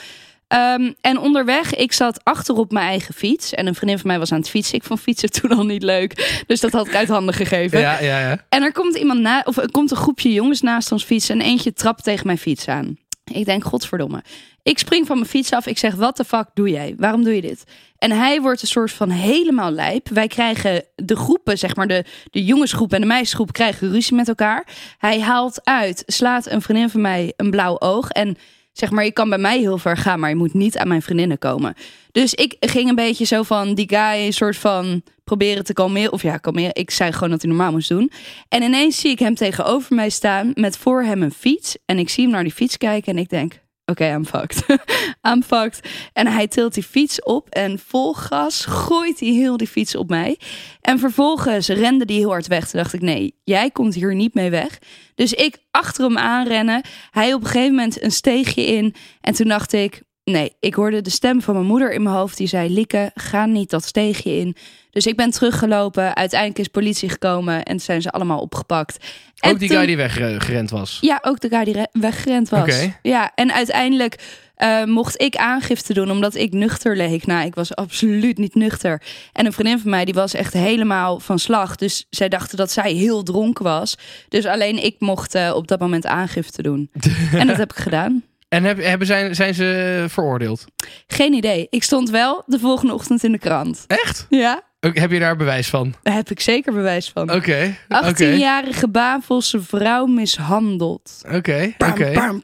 Ehm, en onderweg, ik zat achter op mijn eigen fiets. En een vriendin van mij was aan het fietsen. Ik vond fietsen toen al niet leuk. Dus dat had ik uit handen gegeven. Ja, ja, ja. En er komt iemand na, of er komt een groepje jongens naast ons fietsen en eentje trapt tegen mijn fiets aan. Ik denk, godverdomme. Ik spring van mijn fiets af. Ik zeg, wat de fuck doe jij? Waarom doe je dit? En hij wordt een soort van helemaal lijp. Wij krijgen de groepen, zeg maar de, de jongensgroep en de meisjesgroep, krijgen ruzie met elkaar. Hij haalt uit, slaat een vriendin van mij een blauw oog. En zeg maar, je kan bij mij heel ver gaan, maar je moet niet aan mijn vriendinnen komen. Dus ik ging een beetje zo van die guy, soort van proberen te kalmeren. Of ja, kalmeren. Ik zei gewoon dat hij normaal moest doen. En ineens zie ik hem tegenover mij staan met voor hem een fiets. En ik zie hem naar die fiets kijken en ik denk, oké, I'm fucked. I'm fucked. En hij tilt die fiets op en vol gas gooit hij heel die fiets op mij. En vervolgens rende die heel hard weg. Toen dacht ik, nee, jij komt hier niet mee weg. Dus ik achter hem aanrennen. Hij op een gegeven moment een steegje in. En toen dacht ik, Nee, ik hoorde de stem van mijn moeder in mijn hoofd die zei: Lieke, ga niet dat steegje in. Dus ik ben teruggelopen. Uiteindelijk is politie gekomen en zijn ze allemaal opgepakt. En Ook die toen- guy die weggerend was. Ja, ook de guy die re- weggerend was. Ja, en uiteindelijk eh, mocht ik aangifte doen omdat ik nuchter leek. Nou, ik was absoluut niet nuchter. En een vriendin van mij die was echt helemaal van slag. Dus zij dachten dat zij heel dronken was. Dus alleen ik mocht eh, op dat moment aangifte doen. en dat heb ik gedaan. En heb, hebben zijn, zijn ze veroordeeld? Geen idee. Ik stond wel de volgende ochtend in de krant. Echt? Ja, Heb je daar bewijs van? daar heb ik zeker bewijs van. Oké. Oké. 18-jarige Bavelse vrouw mishandeld. Oké. Oké.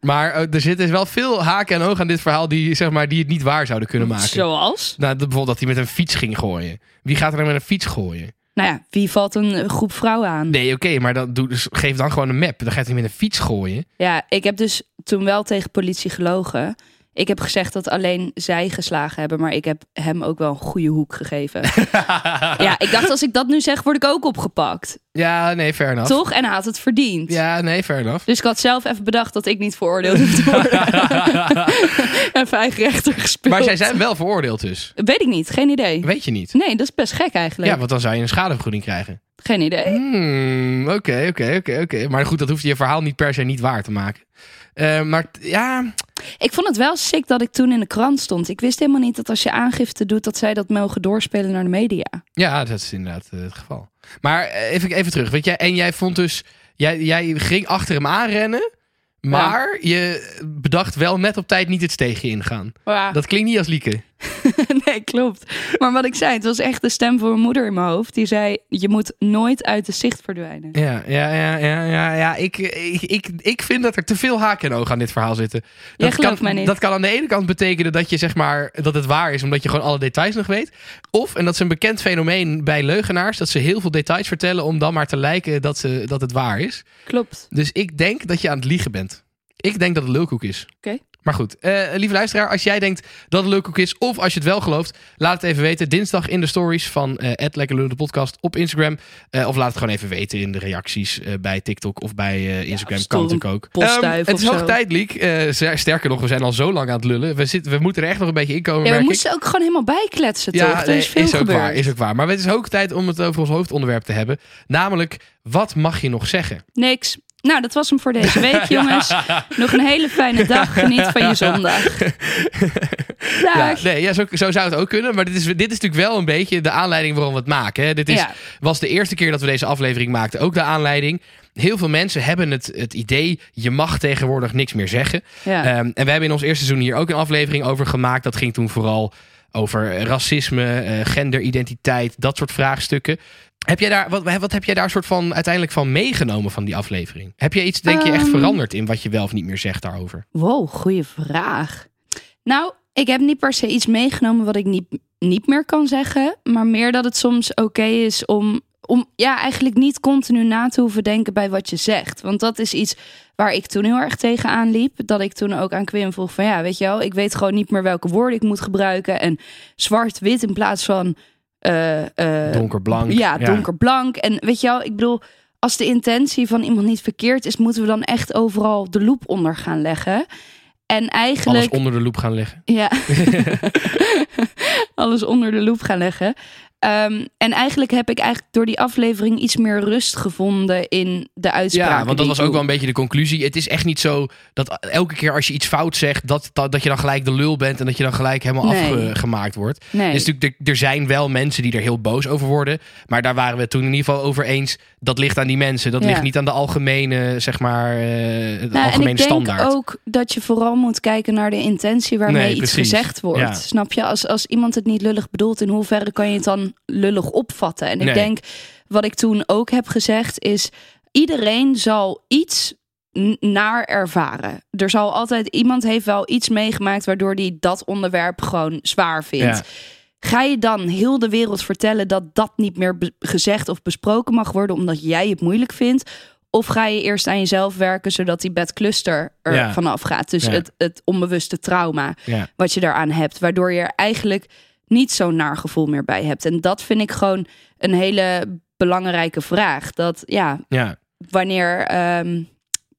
Maar eh, er zitten wel veel haken en ogen aan dit verhaal die, zeg maar, die het niet waar zouden kunnen maken. Zoals? Nou, bijvoorbeeld dat hij met een fiets ging gooien. Wie gaat er dan met een fiets gooien? Nou ja, wie valt een groep vrouwen aan? Nee, oké, maar dan, doe, dus geef dan gewoon een map. Dan gaat hij met een fiets gooien. Ja, ik heb dus toen wel tegen politie gelogen. Ik heb gezegd dat alleen zij geslagen hebben, maar ik heb hem ook wel een goede hoek gegeven. ja, ik dacht als ik dat nu zeg, word ik ook opgepakt. Ja, nee, fair enough. Toch? En hij had het verdiend. Ja, nee, fair enough. Dus ik had zelf even bedacht dat ik niet veroordeeld hoef te worden. even eigen rechter gespeeld. Maar zij zijn wel veroordeeld dus. Weet ik niet, geen idee. Weet je niet. Nee, dat is best gek eigenlijk. Ja, want dan zou je een schadevergoeding krijgen. Geen idee. Hmm, Oké, oké, oké, oké. Maar goed, dat hoeft je verhaal niet per se niet waar te maken. Eh, maar ja, Ik vond het wel sick dat ik toen in de krant stond. Ik wist helemaal niet dat als je aangifte doet, dat zij dat mogen doorspelen naar de media. ja, dat is inderdaad eh, het geval. Maar eh, even, even terug, weet je. En jij vond dus, jij, jij ging achter hem aanrennen. Maar je bedacht wel net op tijd niet het steegje ingaan. Dat klinkt niet als Lieke. nee, klopt. Maar wat ik zei, het was echt de stem van mijn moeder in mijn hoofd. Die zei, je moet nooit uit de zicht verdwijnen. Ja, ja, ja, ja, ja. ja. Ik, ik, ik, ik vind dat er te veel haken en ogen aan dit verhaal zitten. Jij Dat gelooft kan, mij niet. dat kan aan de ene kant betekenen dat je zeg maar dat het waar is, omdat je gewoon alle details nog weet. Of, en dat is een bekend fenomeen bij leugenaars, dat ze heel veel details vertellen om dan maar te lijken dat, ze, dat het waar is. Klopt. Dus ik denk dat je aan het liegen bent. Ik denk dat het lulkoek is. Oké. Maar goed, eh, lieve luisteraar, als jij denkt dat het lulkoek is, of als je het wel gelooft, laat het even weten. Dinsdag in de stories van eh Lekker de podcast op Instagram. Eh, of laat het gewoon even weten in de reacties bij TikTok of bij Instagram. kan natuurlijk ook. Ehm, het is hoog zo. tijd, Liek. Ster- sterker nog, we zijn al zo lang aan het lullen. We, zitten, we moeten er echt nog een beetje in komen, Ja, we moesten ook gewoon helemaal bijkletsen, toch? er nee, is veel is ook gebeurd. waar, is ook waar. Maar het is hoog tijd om het over ons hoofdonderwerp te hebben. Namelijk, wat mag je nog zeggen? Niks. Nou, dat was hem voor deze week, jongens. Nog een hele fijne dag. Geniet van je zondag. Dag. Ja, nee, ja, zo, zo zou het ook kunnen. Maar dit is, dit is natuurlijk wel een beetje de aanleiding waarom we het maken. Hè. Dit is, Ja. was de eerste keer dat we deze aflevering maakten. Ook de aanleiding. Heel veel mensen hebben het, het idee... je mag tegenwoordig niks meer zeggen. Ja. Ehm, en we hebben in ons eerste seizoen hier ook een aflevering over gemaakt. Dat ging toen vooral over racisme, eh, genderidentiteit, dat soort vraagstukken. Heb jij daar, wat, wat heb jij daar soort van uiteindelijk van meegenomen van die aflevering? Heb je iets, denk je, echt Ehm. veranderd in wat je wel of niet meer zegt daarover? Wow, goede vraag. Nou, ik heb niet per se iets meegenomen wat ik niet, niet meer kan zeggen. Maar meer dat het soms oké is om, om ja, eigenlijk niet continu na te hoeven denken bij wat je zegt. Want dat is iets waar ik toen heel erg tegenaan liep. Dat ik toen ook aan Quim vroeg van ja, weet je wel, ik weet gewoon niet meer welke woorden ik moet gebruiken. En zwart-wit in plaats van... eh, eh, Donkerblank. ja, donkerblank. En weet je wel, ik bedoel, als de intentie van iemand niet verkeerd is, moeten we dan echt overal de loep onder gaan leggen. En Alles eigenlijk. onder de loep gaan leggen. Ja. Alles onder de loep gaan leggen. Ehm, en eigenlijk heb ik eigenlijk door die aflevering iets meer rust gevonden in de uitspraken. Ja, want dat was ook wel een beetje de conclusie. Het is echt niet zo dat elke keer als je iets fout zegt, dat, dat, dat je dan gelijk de lul bent en dat je dan gelijk helemaal Nee. afgemaakt wordt. Nee. Dus natuurlijk, er, er zijn wel mensen die er heel boos over worden. Maar daar waren we toen in ieder geval over eens. Dat ligt aan die mensen. Dat Ja. ligt niet aan de algemene, zeg maar, de Nou, en algemene ik denk standaard. ook dat je vooral moet kijken naar de intentie waarmee Nee, iets precies. gezegd wordt. Ja. Snap je? Als, als iemand het niet lullig bedoelt, in hoeverre kan je het dan lullig opvatten? En ik Nee. denk, wat ik toen ook heb gezegd, is iedereen zal iets naar ervaren. Er zal altijd, iemand heeft wel iets meegemaakt waardoor die dat onderwerp gewoon zwaar vindt. Ja. Ga je dan heel de wereld vertellen dat dat niet meer gezegd of besproken mag worden omdat jij het moeilijk vindt? Of ga je eerst aan jezelf werken zodat die bed cluster er Ja. vanaf gaat? Dus Ja. het, het onbewuste trauma Ja. wat je daaraan hebt, waardoor je er eigenlijk niet zo'n naar gevoel meer bij hebt. En dat vind ik gewoon een hele belangrijke vraag. Dat ja, wanneer, ehm,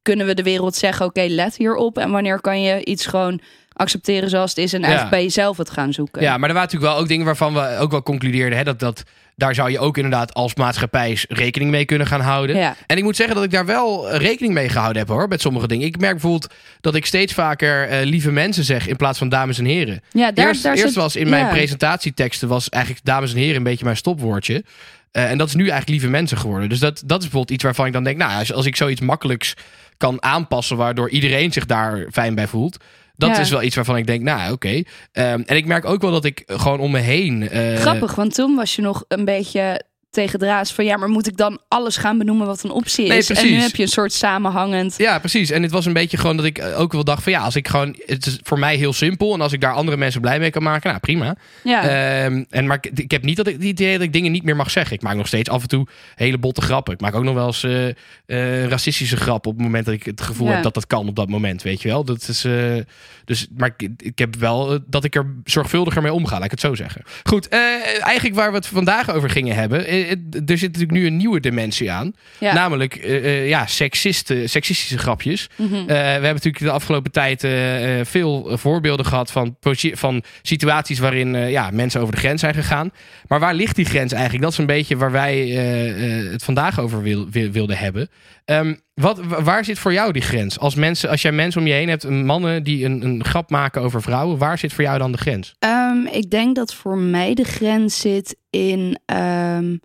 kunnen we de wereld zeggen, oké, let hierop. En wanneer kan je iets gewoon accepteren zoals het is en eigenlijk Ja. bij jezelf het gaan zoeken. Ja, maar er waren natuurlijk wel ook dingen waarvan we ook wel concludeerden. Hè, dat, dat, daar zou je ook inderdaad als maatschappij rekening mee kunnen gaan houden. Ja. En ik moet zeggen dat ik daar wel rekening mee gehouden heb hoor, met sommige dingen. Ik merk bijvoorbeeld dat ik steeds vaker eh, lieve mensen zeg in plaats van dames en heren. Ja, daar, eerst daar eerst zit- was in mijn ja. presentatieteksten was eigenlijk dames en heren een beetje mijn stopwoordje. Eh, en dat is nu eigenlijk lieve mensen geworden. Dus dat, dat is bijvoorbeeld iets waarvan ik dan denk, nou, als, als ik zoiets makkelijks kan aanpassen, waardoor iedereen zich daar fijn bij voelt. Dat Ja. is wel iets waarvan ik denk, nou oké. Ehm, en ik merk ook wel dat ik gewoon om me heen. eh, Grappig, want toen was je nog een beetje tegen draas van ja, maar moet ik dan alles gaan benoemen wat een optie Nee, is? en nu heb je een soort samenhangend. Ja, precies. En het was een beetje gewoon dat ik eh, ook wel dacht van ja, als ik gewoon, het is voor mij heel simpel. En als ik daar andere mensen blij mee kan maken, nou prima. Ja, Ehm, en, maar ik, ik heb niet dat ik, die idee dat ik dingen niet meer mag zeggen. Ik maak nog steeds af en toe hele botte grappen. Ik maak ook nog wel eens eh, eh, racistische grappen op het moment dat ik het gevoel Ja. heb dat dat kan op dat moment, weet je wel. Dat is, dus, maar ik, ik heb wel dat ik er zorgvuldiger mee omga, laat ik het zo zeggen. Goed, eigenlijk waar we het vandaag over gingen hebben. Eh, er zit natuurlijk nu een nieuwe dimensie aan. ja. Namelijk eh, eh, ja, seksistische grapjes. Mhm. We hebben natuurlijk de afgelopen tijd veel voorbeelden gehad van, van situaties waarin ja, mensen over de grens zijn gegaan. Maar waar ligt die grens eigenlijk? Dat is een beetje waar wij het vandaag over wil, wil- wilden hebben. Ehm, wat, wa- waar zit voor jou die grens? Als, mensen, als jij mensen om je heen hebt, mannen die een, een grap maken over vrouwen, waar zit voor jou dan de grens? Ehm, ik denk dat voor mij de grens zit in ehm,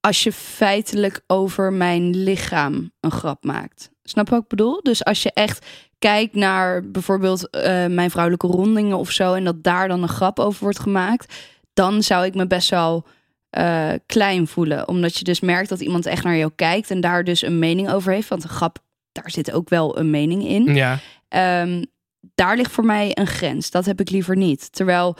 als je feitelijk over mijn lichaam een grap maakt. Snap je wat ik bedoel? Dus als je echt kijkt naar bijvoorbeeld eh, mijn vrouwelijke rondingen of zo, en dat daar dan een grap over wordt gemaakt, dan zou ik me best wel eh, klein voelen. Omdat je dus merkt dat iemand echt naar jou kijkt en daar dus een mening over heeft. Want een grap, daar zit ook wel een mening in. Ja, Ehm, daar ligt voor mij een grens. Dat heb ik liever niet. Terwijl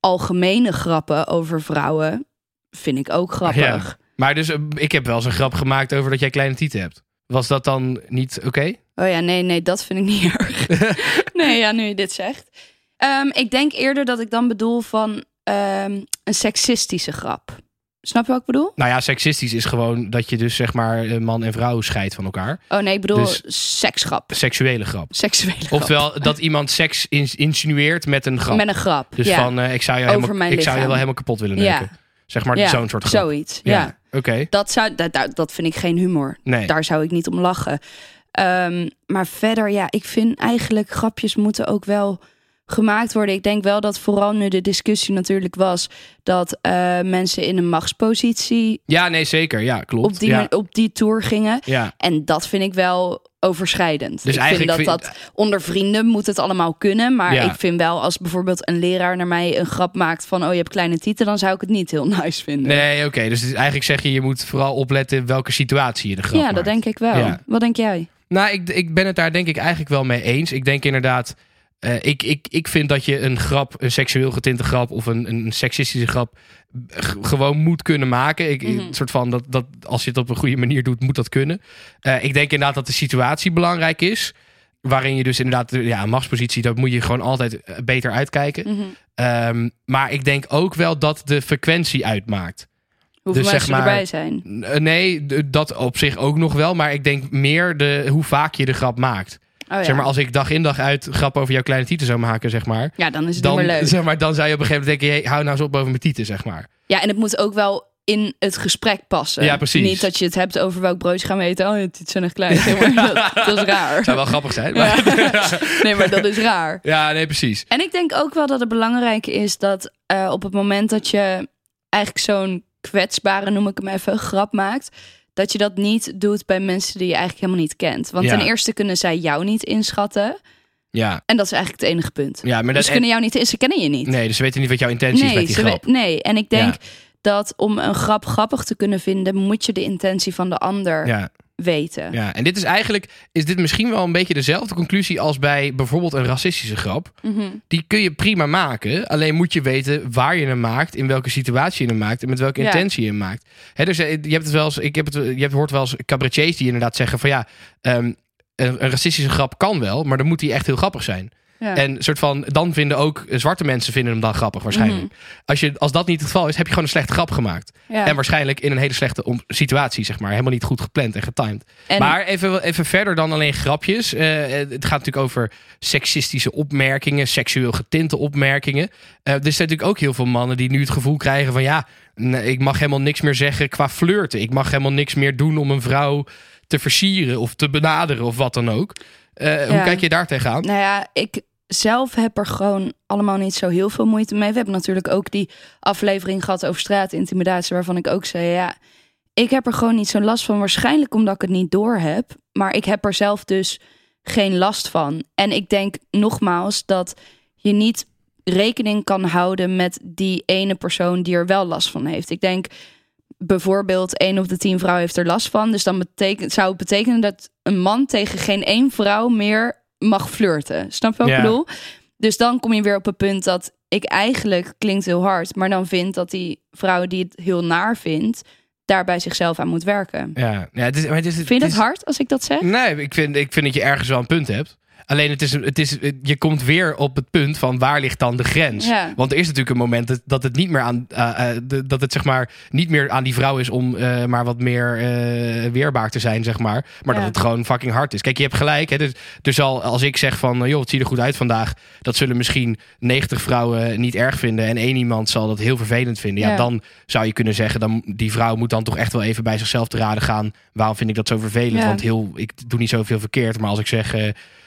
algemene grappen over vrouwen vind ik ook grappig. Ja. Maar dus eh, ik heb wel eens een grap gemaakt over dat jij kleine tieten hebt. Was dat dan niet oké? Oh ja, nee, nee, dat vind ik niet erg. nee, ja, nu je dit zegt. Ehm, ik denk eerder dat ik dan bedoel van ehm, een seksistische grap. Snap je wat ik bedoel? Nou ja, seksistisch is gewoon dat je dus zeg maar eh, man en vrouw scheidt van elkaar. Oh nee, ik bedoel Dus- seksgrap. Seksuele grap. Seksuele grap. Oftewel dat iemand seks ins- insinueert met een grap. Met een grap. dus ja. van eh, ik zou je Over helemaal, ik zou je wel helemaal kapot willen Ja. Zeg maar ja, zo'n soort grap. Zoiets, ja. Oké. Dat, zou, dat, dat, dat vind ik geen humor. Nee. Daar zou ik niet om lachen. Ehm, maar verder, ja, ik vind eigenlijk grapjes moeten ook wel gemaakt worden. Ik denk wel dat vooral nu de discussie natuurlijk was dat eh, mensen in een machtspositie Ja, nee, zeker. Ja, klopt. op die, ja. op die tour gingen. ja. En dat vind ik wel overschrijdend. Dus ik eigenlijk vind dat vind- dat onder vrienden moet het allemaal kunnen. Maar Ja. ik vind wel als bijvoorbeeld een leraar naar mij een grap maakt van... oh, je hebt kleine tieten, dan zou ik het niet heel nice vinden. Nee, oké. Dus eigenlijk zeg je, je moet vooral opletten welke situatie je de grap ja, maakt. dat denk ik wel. Ja. Wat denk jij? Nou, ik, ik ben het daar denk ik eigenlijk wel mee eens. Ik denk inderdaad, eh, ik, ik, ik vind dat je een grap, een seksueel getinte grap of een, een seksistische grap gewoon moet kunnen maken. Ik, Mhm. Soort van dat, dat als je het op een goede manier doet, moet dat kunnen. Eh, ik denk inderdaad dat de situatie belangrijk is. Waarin je dus inderdaad, ja, een machtspositie, dat moet je gewoon altijd eh, beter uitkijken. Mhm. Ehm, maar ik denk ook wel dat de frequentie uitmaakt. Hoeveel Dus zeg mensen maar- erbij zijn. Eh, Nee, dat op zich ook nog wel. Maar ik denk meer de, hoe vaak je de grap maakt. Oh, ja. Zeg maar, als ik dag in dag uit grap over jouw kleine tieten zou maken, zeg maar. ja, dan is het Dan, niet meer leuk. zeg maar, dan zou je op een gegeven moment denken, hey, hou nou eens op over mijn tieten, zeg maar. Ja, en het moet ook wel in het gesprek passen. Ja, precies. Niet dat je het hebt over welk broodje gaan we eten. Oh, het zijn echt klein. Dat, dat is raar. Zou wel grappig zijn. Maar... Ja. Nee, maar dat is raar. Ja, nee, precies. En ik denk ook wel dat het belangrijk is dat eh, op het moment dat je eigenlijk zo'n kwetsbare, noem ik hem even, grap maakt. Dat je dat niet doet bij mensen die je eigenlijk helemaal niet kent. Want Ja. ten eerste kunnen zij jou niet inschatten. Ja, En dat is eigenlijk het enige punt. ja maar Dus ze kunnen jou niet, ze kennen je niet. Nee, dus ze weten niet wat jouw intentie is met die grap. we- nee, en ik denk Ja. dat om een grap grappig te kunnen vinden, moet je de intentie van de ander Ja, weten. ja, en dit is eigenlijk, is dit misschien wel een beetje dezelfde conclusie als bij bijvoorbeeld een racistische grap. Mhm. Die kun je prima maken, alleen moet je weten waar je hem maakt, in welke situatie je hem maakt en met welke Ja. intentie je hem maakt. Hè, dus eh, je hebt het wel eens, ik heb het, je hebt, hoort wel eens cabaretiers die inderdaad zeggen van ja, ehm, een, een racistische grap kan wel, maar dan moet die echt heel grappig zijn. Ja. En soort van, dan vinden ook eh, zwarte mensen vinden hem dan grappig waarschijnlijk. Mhm. als, je, als dat niet het geval is, heb je gewoon een slechte grap gemaakt. Ja. En waarschijnlijk in een hele slechte situatie, zeg maar. Helemaal niet goed gepland en getimed. En- Maar even, even verder dan alleen grapjes. Eh, het gaat natuurlijk over seksistische opmerkingen, seksueel getinte opmerkingen. Eh, er zijn natuurlijk ook heel veel mannen die nu het gevoel krijgen van ja, ik mag helemaal niks meer zeggen qua flirten. Ik mag helemaal niks meer doen om een vrouw te versieren of te benaderen of wat dan ook. Eh, Hoe kijk je daar tegenaan? Nou ja, ik zelf heb er gewoon allemaal niet zo heel veel moeite mee. We hebben natuurlijk ook die aflevering gehad over straatintimidatie, waarvan ik ook zei, ja, ik heb er gewoon niet zo'n last van. Waarschijnlijk omdat ik het niet door heb, maar ik heb er zelf dus geen last van. En ik denk nogmaals dat je niet rekening kan houden met die ene persoon die er wel last van heeft. Ik denk bijvoorbeeld één op de tien vrouwen heeft er last van. Dus dan betekent, zou het betekenen dat een man tegen geen één vrouw meer mag flirten. Snap je wat Ja. ik bedoel? Dus dan kom je weer op het punt dat ik eigenlijk, klinkt heel hard, maar dan vind dat die vrouw die het heel naar vindt, daar bij zichzelf aan moet werken. Ja, ja het is, maar het is, Vind je het dat is- hard als ik dat zeg? Nee, ik vind, ik vind dat je ergens wel een punt hebt. Alleen het is, het is, je komt weer op het punt van waar ligt dan de grens? Ja. Want er is natuurlijk een moment dat, dat het niet meer aan eh, eh, de- dat het zeg maar niet meer aan die vrouw is om eh, maar wat meer weerbaar te zijn, zeg maar. Maar Ja. dat het gewoon fucking hard is. Kijk, je hebt gelijk. Hè, dus, dus al als ik zeg van joh, het ziet er goed uit vandaag, dat zullen misschien 90 vrouwen niet erg vinden en één iemand zal dat heel vervelend vinden. Ja, Ja. dan zou je kunnen zeggen, dan die vrouw moet dan toch echt wel even bij zichzelf te raden gaan. Waarom vind ik dat zo vervelend? Want heel, ik doe niet zoveel verkeerd. Maar als ik zeg,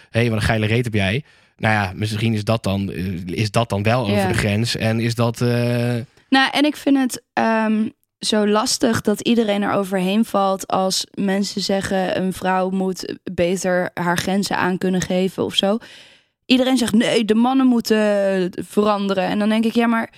hé, hey, wat een geile reet heb jij. Nou ja, misschien is dat dan, eh, is dat dan wel over Ja. de grens. En is dat... eh, Nou, en ik vind het ehm, zo lastig dat iedereen er overheen valt als mensen zeggen een vrouw moet beter haar grenzen aan kunnen geven of zo. Iedereen zegt nee, de mannen moeten veranderen. En dan denk ik, ja, maar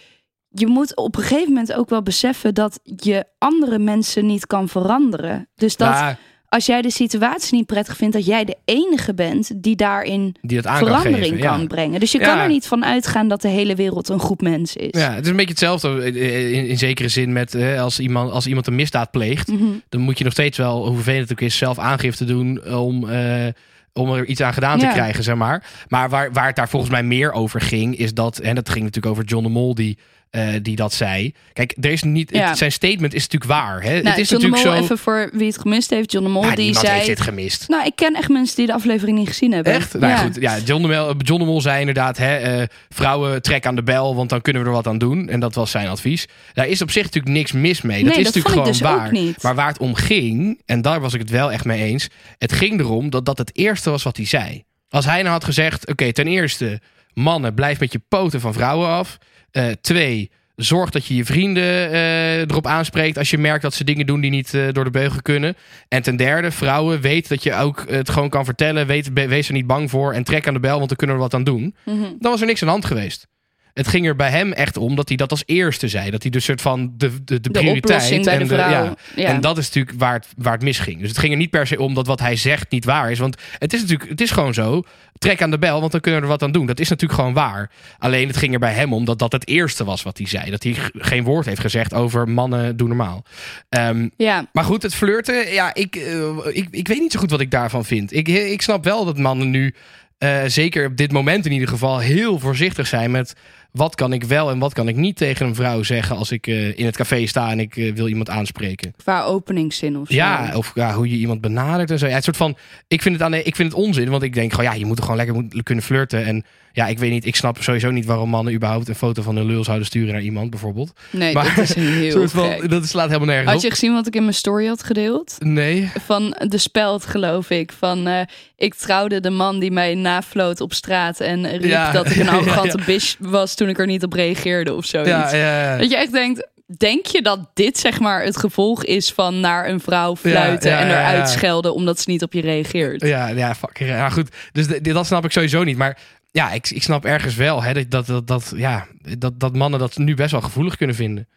je moet op een gegeven moment ook wel beseffen dat je andere mensen niet kan veranderen. Dus dat als jij de situatie niet prettig vindt, dat jij de enige bent die daarin die dat aan kan verandering kan brengen. Dus je Ja. kan er niet van uitgaan dat de hele wereld een groep mensen is. Ja, het is een beetje hetzelfde eh, in, in zekere zin met eh, als, iemand, als iemand een misdaad pleegt. Mhm. Dan moet je nog steeds wel, hoe vervelend het ook is, zelf aangifte doen om, eh, om er iets aan gedaan te Ja. krijgen, zeg maar. Maar waar, waar het daar volgens mij meer over ging, is dat, en dat ging natuurlijk over John de Mol die, eh, die dat zei. Kijk, er is niet, Ja. het- zijn statement is natuurlijk waar. Hè? Nou, het is John de Mol, natuurlijk zo. even voor wie het gemist heeft. John de Mol, Ja, die zei... heeft dit gemist. Nou, ik ken echt mensen die de aflevering niet gezien hebben. Echt? Nou ja. goed, ja, John, de Mol, John de Mol zei inderdaad, hè, eh, vrouwen trek aan de bel, want dan kunnen we er wat aan doen. En dat was zijn advies. Daar is op zich natuurlijk niks mis mee. Dat Nee, is dat natuurlijk gewoon dus waar. Maar waar het om ging, en daar was ik het wel echt mee eens. Het ging erom dat dat het eerste was wat hij zei. Als hij nou had gezegd, oké, ten eerste, mannen, blijf met je poten van vrouwen af. Eh, twee, zorg dat je je vrienden eh, erop aanspreekt als je merkt dat ze dingen doen die niet eh, door de beugel kunnen. En ten derde, vrouwen, weet dat je ook het gewoon kan vertellen. Weet, wees er niet bang voor en trek aan de bel, want dan kunnen we wat aan doen. Mhm. Dan was er niks aan de hand geweest. Het ging er bij hem echt om dat hij dat als eerste zei. Dat hij dus soort van de, de, de De prioriteit de en vrouw. ja, Ja. en dat is natuurlijk waar het, waar het misging. Dus het ging er niet per se om dat wat hij zegt niet waar is. Want het is natuurlijk, het is gewoon zo. Trek aan de bel, want dan kunnen we er wat aan doen. Dat is natuurlijk gewoon waar. Alleen het ging er bij hem om dat dat het eerste was wat hij zei. Dat hij geen woord heeft gezegd over mannen doen normaal. Ehm, ja. maar goed, het flirten, ja, ik, eh, ik, ik weet niet zo goed wat ik daarvan vind. Ik, ik snap wel dat mannen nu, eh, zeker op dit moment in ieder geval, heel voorzichtig zijn met wat kan ik wel en wat kan ik niet tegen een vrouw zeggen als ik eh, in het café sta en ik eh, wil iemand aanspreken. Qua openingszin of zo. Ja, of ja, hoe je iemand benadert en zo. Ja, het soort van, ik vind het, aan de, ik vind het onzin, want ik denk gewoon, ja, je moet er gewoon lekker moet- kunnen flirten. En ja, ik weet niet, ik snap sowieso niet waarom mannen überhaupt een foto van hun lul zouden sturen naar iemand, bijvoorbeeld. Nee, Maar- dat is heel Soort van, gek. dat slaat helemaal nergens Had je gezien wat ik in mijn story had gedeeld? Nee. Van de speld, geloof ik. Van eh, ik trouwde de man die mij nafloot op straat en riep Ja. dat ik een arrogante bitch was toen ik er niet op reageerde of zoiets. Ja, ja, ja. Dat je echt denkt, denk je dat dit zeg maar het gevolg is van naar een vrouw fluiten en eruit schelden omdat ze niet op je reageert? Ja, ja, fuck. Ja, goed. Dus de- dat snap ik sowieso niet. Maar ja, ik, ik snap ergens wel hè, dat, dat, dat, dat, ja, dat, dat mannen dat nu best wel gevoelig kunnen vinden.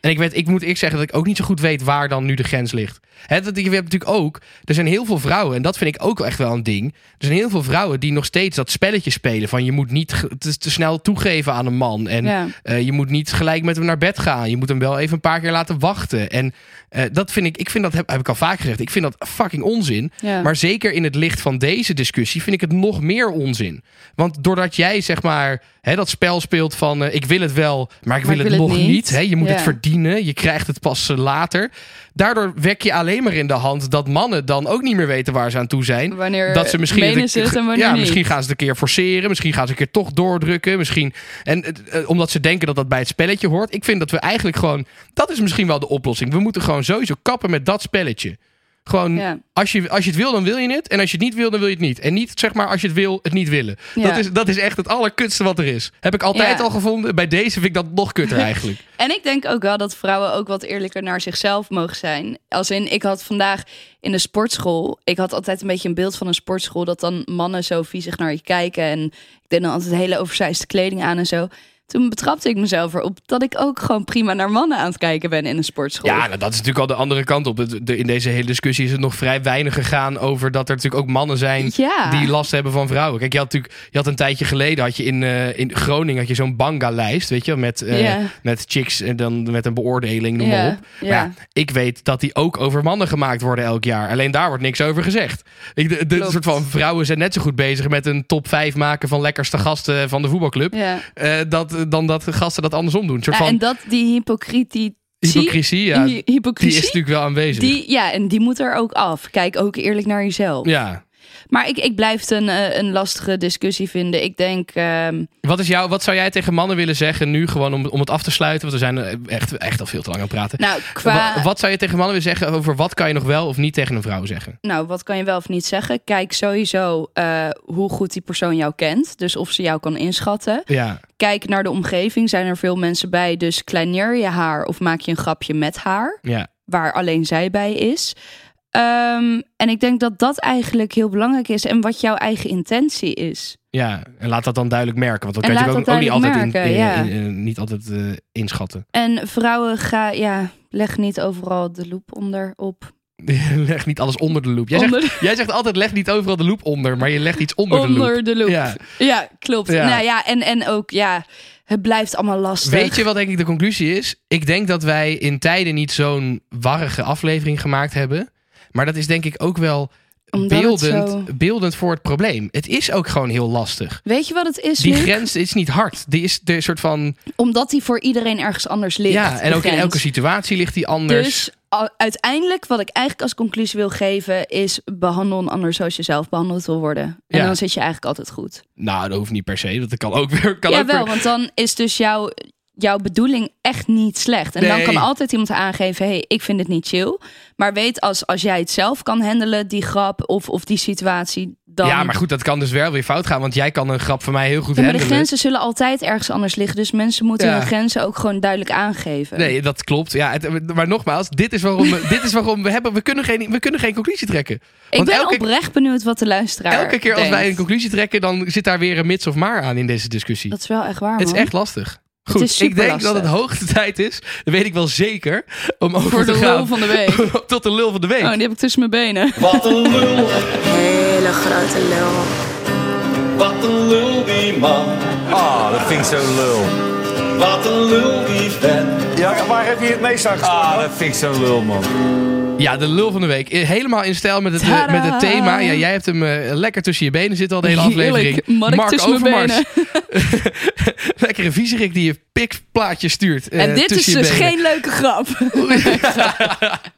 En ik, weet, ik moet ik zeggen dat ik ook niet zo goed weet waar dan nu de grens ligt. Hè, dat, je hebt natuurlijk ook, er zijn heel veel vrouwen, en dat vind ik ook echt wel een ding. Er zijn heel veel vrouwen die nog steeds dat spelletje spelen van je moet niet te, te snel toegeven aan een man. En Ja. eh, je moet niet gelijk met hem naar bed gaan. Je moet hem wel even een paar keer laten wachten. En eh, dat vind ik, ik vind dat, heb, heb ik al vaak gezegd, ik vind dat fucking onzin. Ja. Maar zeker in het licht van deze discussie vind ik het nog meer onzin. Want doordat jij zeg maar dat spel speelt van eh, ik wil het wel, maar ik wil, het, nog niet. je moet Ja. het verdienen, je krijgt het pas later. Daardoor wek je alleen maar in de hand dat mannen dan ook niet meer weten waar ze aan toe zijn. Wanneer dat ze misschien menen het- ze het en wanneer ja, niet. misschien gaan ze het een keer forceren, misschien gaan ze een keer toch doordrukken, misschien en eh, eh, omdat ze denken dat dat bij het spelletje hoort. Ik vind dat we eigenlijk gewoon dat is misschien wel de oplossing. We moeten gewoon sowieso kappen met dat spelletje. Gewoon Ja. als je, als je het wil, dan wil je het. En als je het niet wil, dan wil je het niet. En niet, zeg maar, als je het wil, het niet willen. Ja. Dat, is, dat is echt het allerkutste wat er is. Heb ik altijd Ja. al gevonden. Bij deze vind ik dat nog kutter eigenlijk. En ik denk ook wel dat vrouwen ook wat eerlijker naar zichzelf mogen zijn. Als in, ik had vandaag in de sportschool, ik had altijd een beetje een beeld van een sportschool dat dan mannen zo viezig naar je kijken en ik deed dan altijd hele oversized kleding aan en zo. Toen betrapte ik mezelf erop dat ik ook gewoon prima naar mannen aan het kijken ben in een sportschool. Ja, nou, dat is natuurlijk al de andere kant op. In deze hele discussie is het nog vrij weinig gegaan over dat er natuurlijk ook mannen zijn Ja. die last hebben van vrouwen. Kijk, je had natuurlijk, je had een tijdje geleden had je in, eh, in Groningen had je zo'n banga-lijst, weet je, met, eh, met chicks en dan met een beoordeling, noem maar op. Maar ja. ja, ik weet dat die ook over mannen gemaakt worden elk jaar. Alleen daar wordt niks over gezegd. Ik, de, soort van vrouwen zijn net zo goed bezig met een top 5 maken van lekkerste gasten van de voetbalclub. Eh, dat, dan dat gasten dat andersom doen. Soort Ja, van en dat die hypocrisie, hypocrisie, ja, hy- die is natuurlijk wel aanwezig. die, ja, en die moet er ook af. Kijk ook eerlijk naar jezelf. Ja. Maar ik, ik blijf het een, eh, een lastige discussie vinden. Ik denk, ehm, Wat, is jou, wat zou jij tegen mannen willen zeggen nu gewoon om, om het af te sluiten? Want we zijn eh, echt, echt al veel te lang aan het praten. nou, qua, Wa- wat zou je tegen mannen willen zeggen over wat kan je nog wel of niet tegen een vrouw zeggen? nou, wat kan je wel of niet zeggen? Kijk sowieso eh, hoe goed die persoon jou kent. Dus of ze jou kan inschatten. Ja, Kijk naar de omgeving. Zijn er veel mensen bij? Dus kleineer je haar of maak je een grapje met haar. ja. Waar alleen zij bij is. Ehm, en ik denk dat dat eigenlijk heel belangrijk is. En wat jouw eigen intentie is. Ja, en laat dat dan duidelijk merken. Want dat En kan je ook, niet altijd, duidelijk in, merken, in- ja. in- niet altijd eh, inschatten. En vrouwen, ga, ja, leg niet overal de loep onder op. leg niet alles onder de loep. Jij, Onder- Zegt, jij zegt altijd leg niet overal de loep onder, maar je legt iets onder, de loep. Onder de loep. Ja. Ja, klopt. Ja. Nou ja, en, en ook, ja, het blijft allemaal lastig. Weet je wat denk ik de conclusie is? Ik denk dat wij in tijden niet zo'n warrige aflevering gemaakt hebben. Maar dat is denk ik ook wel Omdat beeldend, zo- beeldend voor het probleem. Het is ook gewoon heel lastig. Weet je wat het is, Die Luc? grens is niet hard. Die is de soort van. Omdat die voor iedereen ergens anders ligt. Ja, en ook in elke situatie ligt die anders. Dus uiteindelijk, wat ik eigenlijk als conclusie wil geven, is behandel een ander zoals je zelf behandeld wil worden. En Ja. dan zit je eigenlijk altijd goed. Nou, dat hoeft niet per se. Dat kan ook weer. Kan ja, ook wel, weer- want dan is dus jouw, jouw bedoeling echt niet slecht. En dan kan altijd iemand aangeven, hey, ik vind het niet chill. Maar weet, als, als jij het zelf kan handelen, die grap of, of die situatie, dan... Ja, maar goed, dat kan dus wel weer fout gaan. Want jij kan een grap van mij heel goed Ja, maar de handelen. grenzen zullen altijd ergens anders liggen. Dus mensen moeten Ja. hun grenzen ook gewoon duidelijk aangeven. Nee, dat klopt. Ja, het- maar nogmaals, dit is waarom, we, dit is waarom we hebben. We kunnen, geen, we kunnen geen conclusie trekken. ik want ben elke- oprecht benieuwd wat de luisteraar Elke keer als wij een conclusie trekken, dan zit daar weer een mits of maar aan in deze discussie. Dat is wel echt waar, het is man. echt lastig. Goed, is ik denk dat het hoogste tijd is, dat weet ik wel zeker, om over Voor te de gaan lul van de week. tot de lul van de week. Oh, die heb ik tussen mijn benen. Wat een lul, Hele grote lul. wat een lul die man. Ah, dat vind ik zo lul. Wat een lul die vent. Ja, waar heb je het meest aan Ah, dat vind ik zo lul, man. Ja, de lul van de week. Eh, Helemaal in stijl met het, eh, Tadaa! met het thema. Ja, jij hebt hem eh, lekker tussen je benen zitten al de hele aflevering. Heerlijk. Mark Overmars. Lekkere viezerik die je pikplaatje stuurt. en dit is dus geen leuke grap.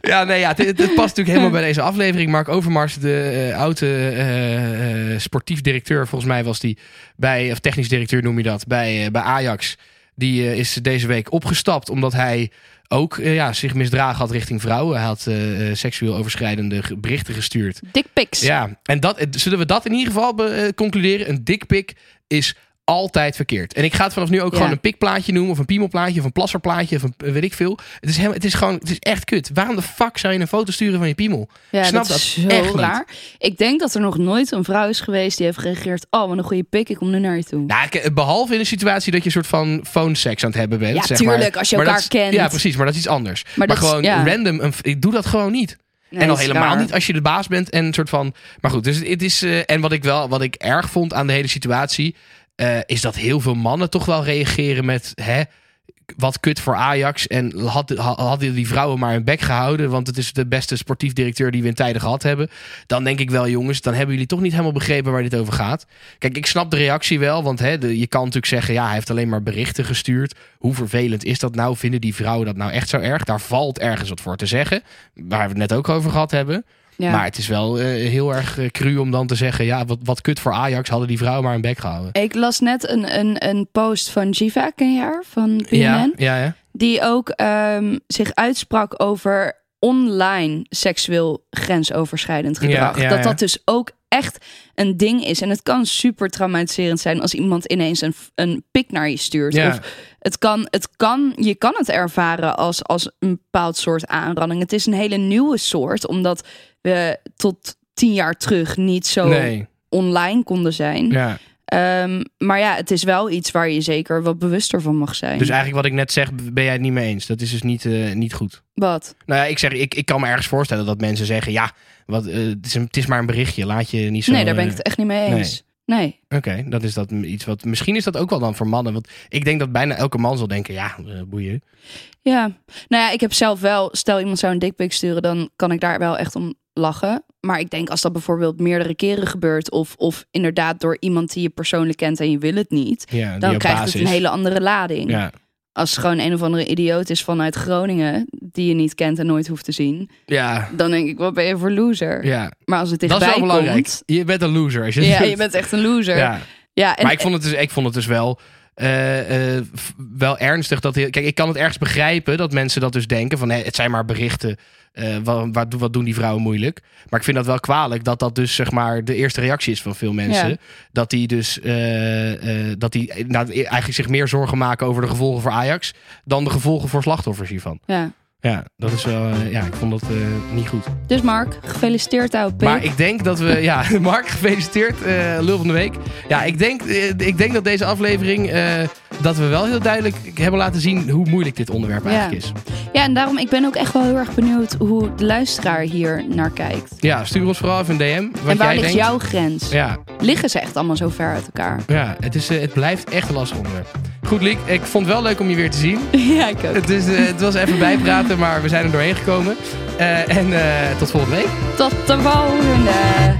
Ja, nee, ja, het, past natuurlijk helemaal bij deze aflevering. Mark Overmars, de oude sportief directeur, volgens mij was die bij, of technisch directeur noem je dat, bij, bij Ajax. Die is deze week opgestapt omdat hij ook eh, ja, zich misdragen had richting vrouwen. Hij had eh, eh, seksueel overschrijdende berichten gestuurd. Dick pics. Ja, en dat, zullen we dat in ieder geval concluderen? Een dikpik is altijd verkeerd. En ik ga het vanaf nu ook Ja. gewoon een pikplaatje noemen. Of een piemelplaatje. Of een plasserplaatje. Of een weet ik veel. Het is, helemaal, het is gewoon, het is echt kut. Waarom de fuck zou je een foto sturen van je piemel? Ja, snap dat is dat zo echt niet. raar. Ik denk dat er nog nooit een vrouw is geweest die heeft gereageerd. Oh, wat een goede pik, ik kom nu naar je toe. Nou, behalve in een situatie dat je een soort van phone seks aan het hebben bent. Ja, zeg tuurlijk, maar. als je elkaar dat kent. Ja, precies. Maar dat is iets anders. Maar, gewoon ja. random. Een, ik doe dat gewoon niet. Nee, en al helemaal raar. niet als je de baas bent en een soort van. Maar goed, dus het is. eh, en wat ik wel, wat ik erg vond aan de hele situatie. Eh, is dat heel veel mannen toch wel reageren met. Hè, wat kut voor Ajax. En had, ha- hadden die vrouwen maar hun bek gehouden. Want het is de beste sportief directeur die we in tijden gehad hebben. Dan denk ik wel, jongens, dan hebben jullie toch niet helemaal begrepen waar dit over gaat. Kijk, ik snap de reactie wel. Want hè, je kan natuurlijk zeggen, ja, hij heeft alleen maar berichten gestuurd. Hoe vervelend is dat nou? Vinden die vrouwen dat nou echt zo erg? Daar valt ergens wat voor te zeggen. Waar we het net ook over gehad hebben. Ja. Maar het is wel eh, heel erg eh, cru om dan te zeggen... ja, wat, wat kut voor Ajax hadden die vrouwen maar hun bek gehouden. Ik las net een, een, een post van Jiva, ken je haar? Van BNN. Ja, ja, ja. Die ook ehm, zich uitsprak over online seksueel grensoverschrijdend gedrag. Ja, ja, dat dat dus ook echt een ding is. En het kan super traumatiserend zijn als iemand ineens een, een pik naar je stuurt. Ja. Of het kan, het kan, je kan het ervaren als, als een bepaald soort aanranding. Het is een hele nieuwe soort, omdat we tot tien jaar terug niet zo Nee, online konden zijn. ja. Ehm, maar ja, het is wel iets waar je zeker wat bewuster van mag zijn. Dus eigenlijk wat ik net zeg, ben jij het niet mee eens. Dat is dus niet, eh, niet goed. Wat? Nou ja, ik zeg, ik, ik kan me ergens voorstellen dat mensen zeggen... ja, wat, eh, het, is een, het is maar een berichtje, laat je niet zo... nee, daar ben ik eh, het echt niet mee eens. Nee. Oké, dat is dat iets wat... Misschien is dat ook wel dan voor mannen. Want ik denk dat bijna elke man zal denken... ja, boeien. Ja. Nou ja, ik heb zelf wel... Stel iemand zou een dickpic sturen, dan kan ik daar wel echt om lachen. Maar ik denk als dat bijvoorbeeld meerdere keren gebeurt... of, of inderdaad door iemand die je persoonlijk kent en je wil het niet... Ja, dan krijgt basis. het een hele andere lading. Ja, Als het gewoon een of andere idioot is vanuit Groningen... die je niet kent en nooit hoeft te zien... ja, dan denk ik, wat ben je voor loser? ja. Maar als het Dat is dichtbij wel belangrijk. komt... Je bent een loser als je Ja, doet. je bent echt een loser. Ja. Ja, en maar ik vond het dus, ik vond het dus wel, eh, eh, wel ernstig. Dat, kijk, ik kan het ergens begrijpen dat mensen dat dus denken. Van het zijn maar berichten. eh, wat, wat, wat doen die vrouwen moeilijk? Maar ik vind dat wel kwalijk dat dat dus zeg maar de eerste reactie is van veel mensen. Ja. Dat die dus dat die nou, eigenlijk zich meer zorgen maken over de gevolgen voor Ajax dan de gevolgen voor slachtoffers hiervan. ja. Ja, dat is wel. eh, ja, ik vond dat eh, niet goed. Dus Mark, gefeliciteerd pik. Maar ik denk dat we. Ja, Mark, gefeliciteerd. eh lul van de week. Ja, ik denk, ik denk dat deze aflevering. dat we wel heel duidelijk hebben laten zien hoe moeilijk dit onderwerp Ja. eigenlijk is. Ja, en daarom, ik ben ook echt wel heel erg benieuwd hoe de luisteraar hier naar kijkt. Ja, stuur ons vooral even een DM. Wat en waar jij ligt denkt. jouw grens? Ja, Liggen ze echt allemaal zo ver uit elkaar? ja het, is, het blijft echt een lastig onderwerp. Goed, Liek. Ik vond het wel leuk om je weer te zien. ja, ik ook. Het, is, eh, het was even bijpraten, maar we zijn er doorheen gekomen. Eh, en eh, tot volgende week. Tot de volgende!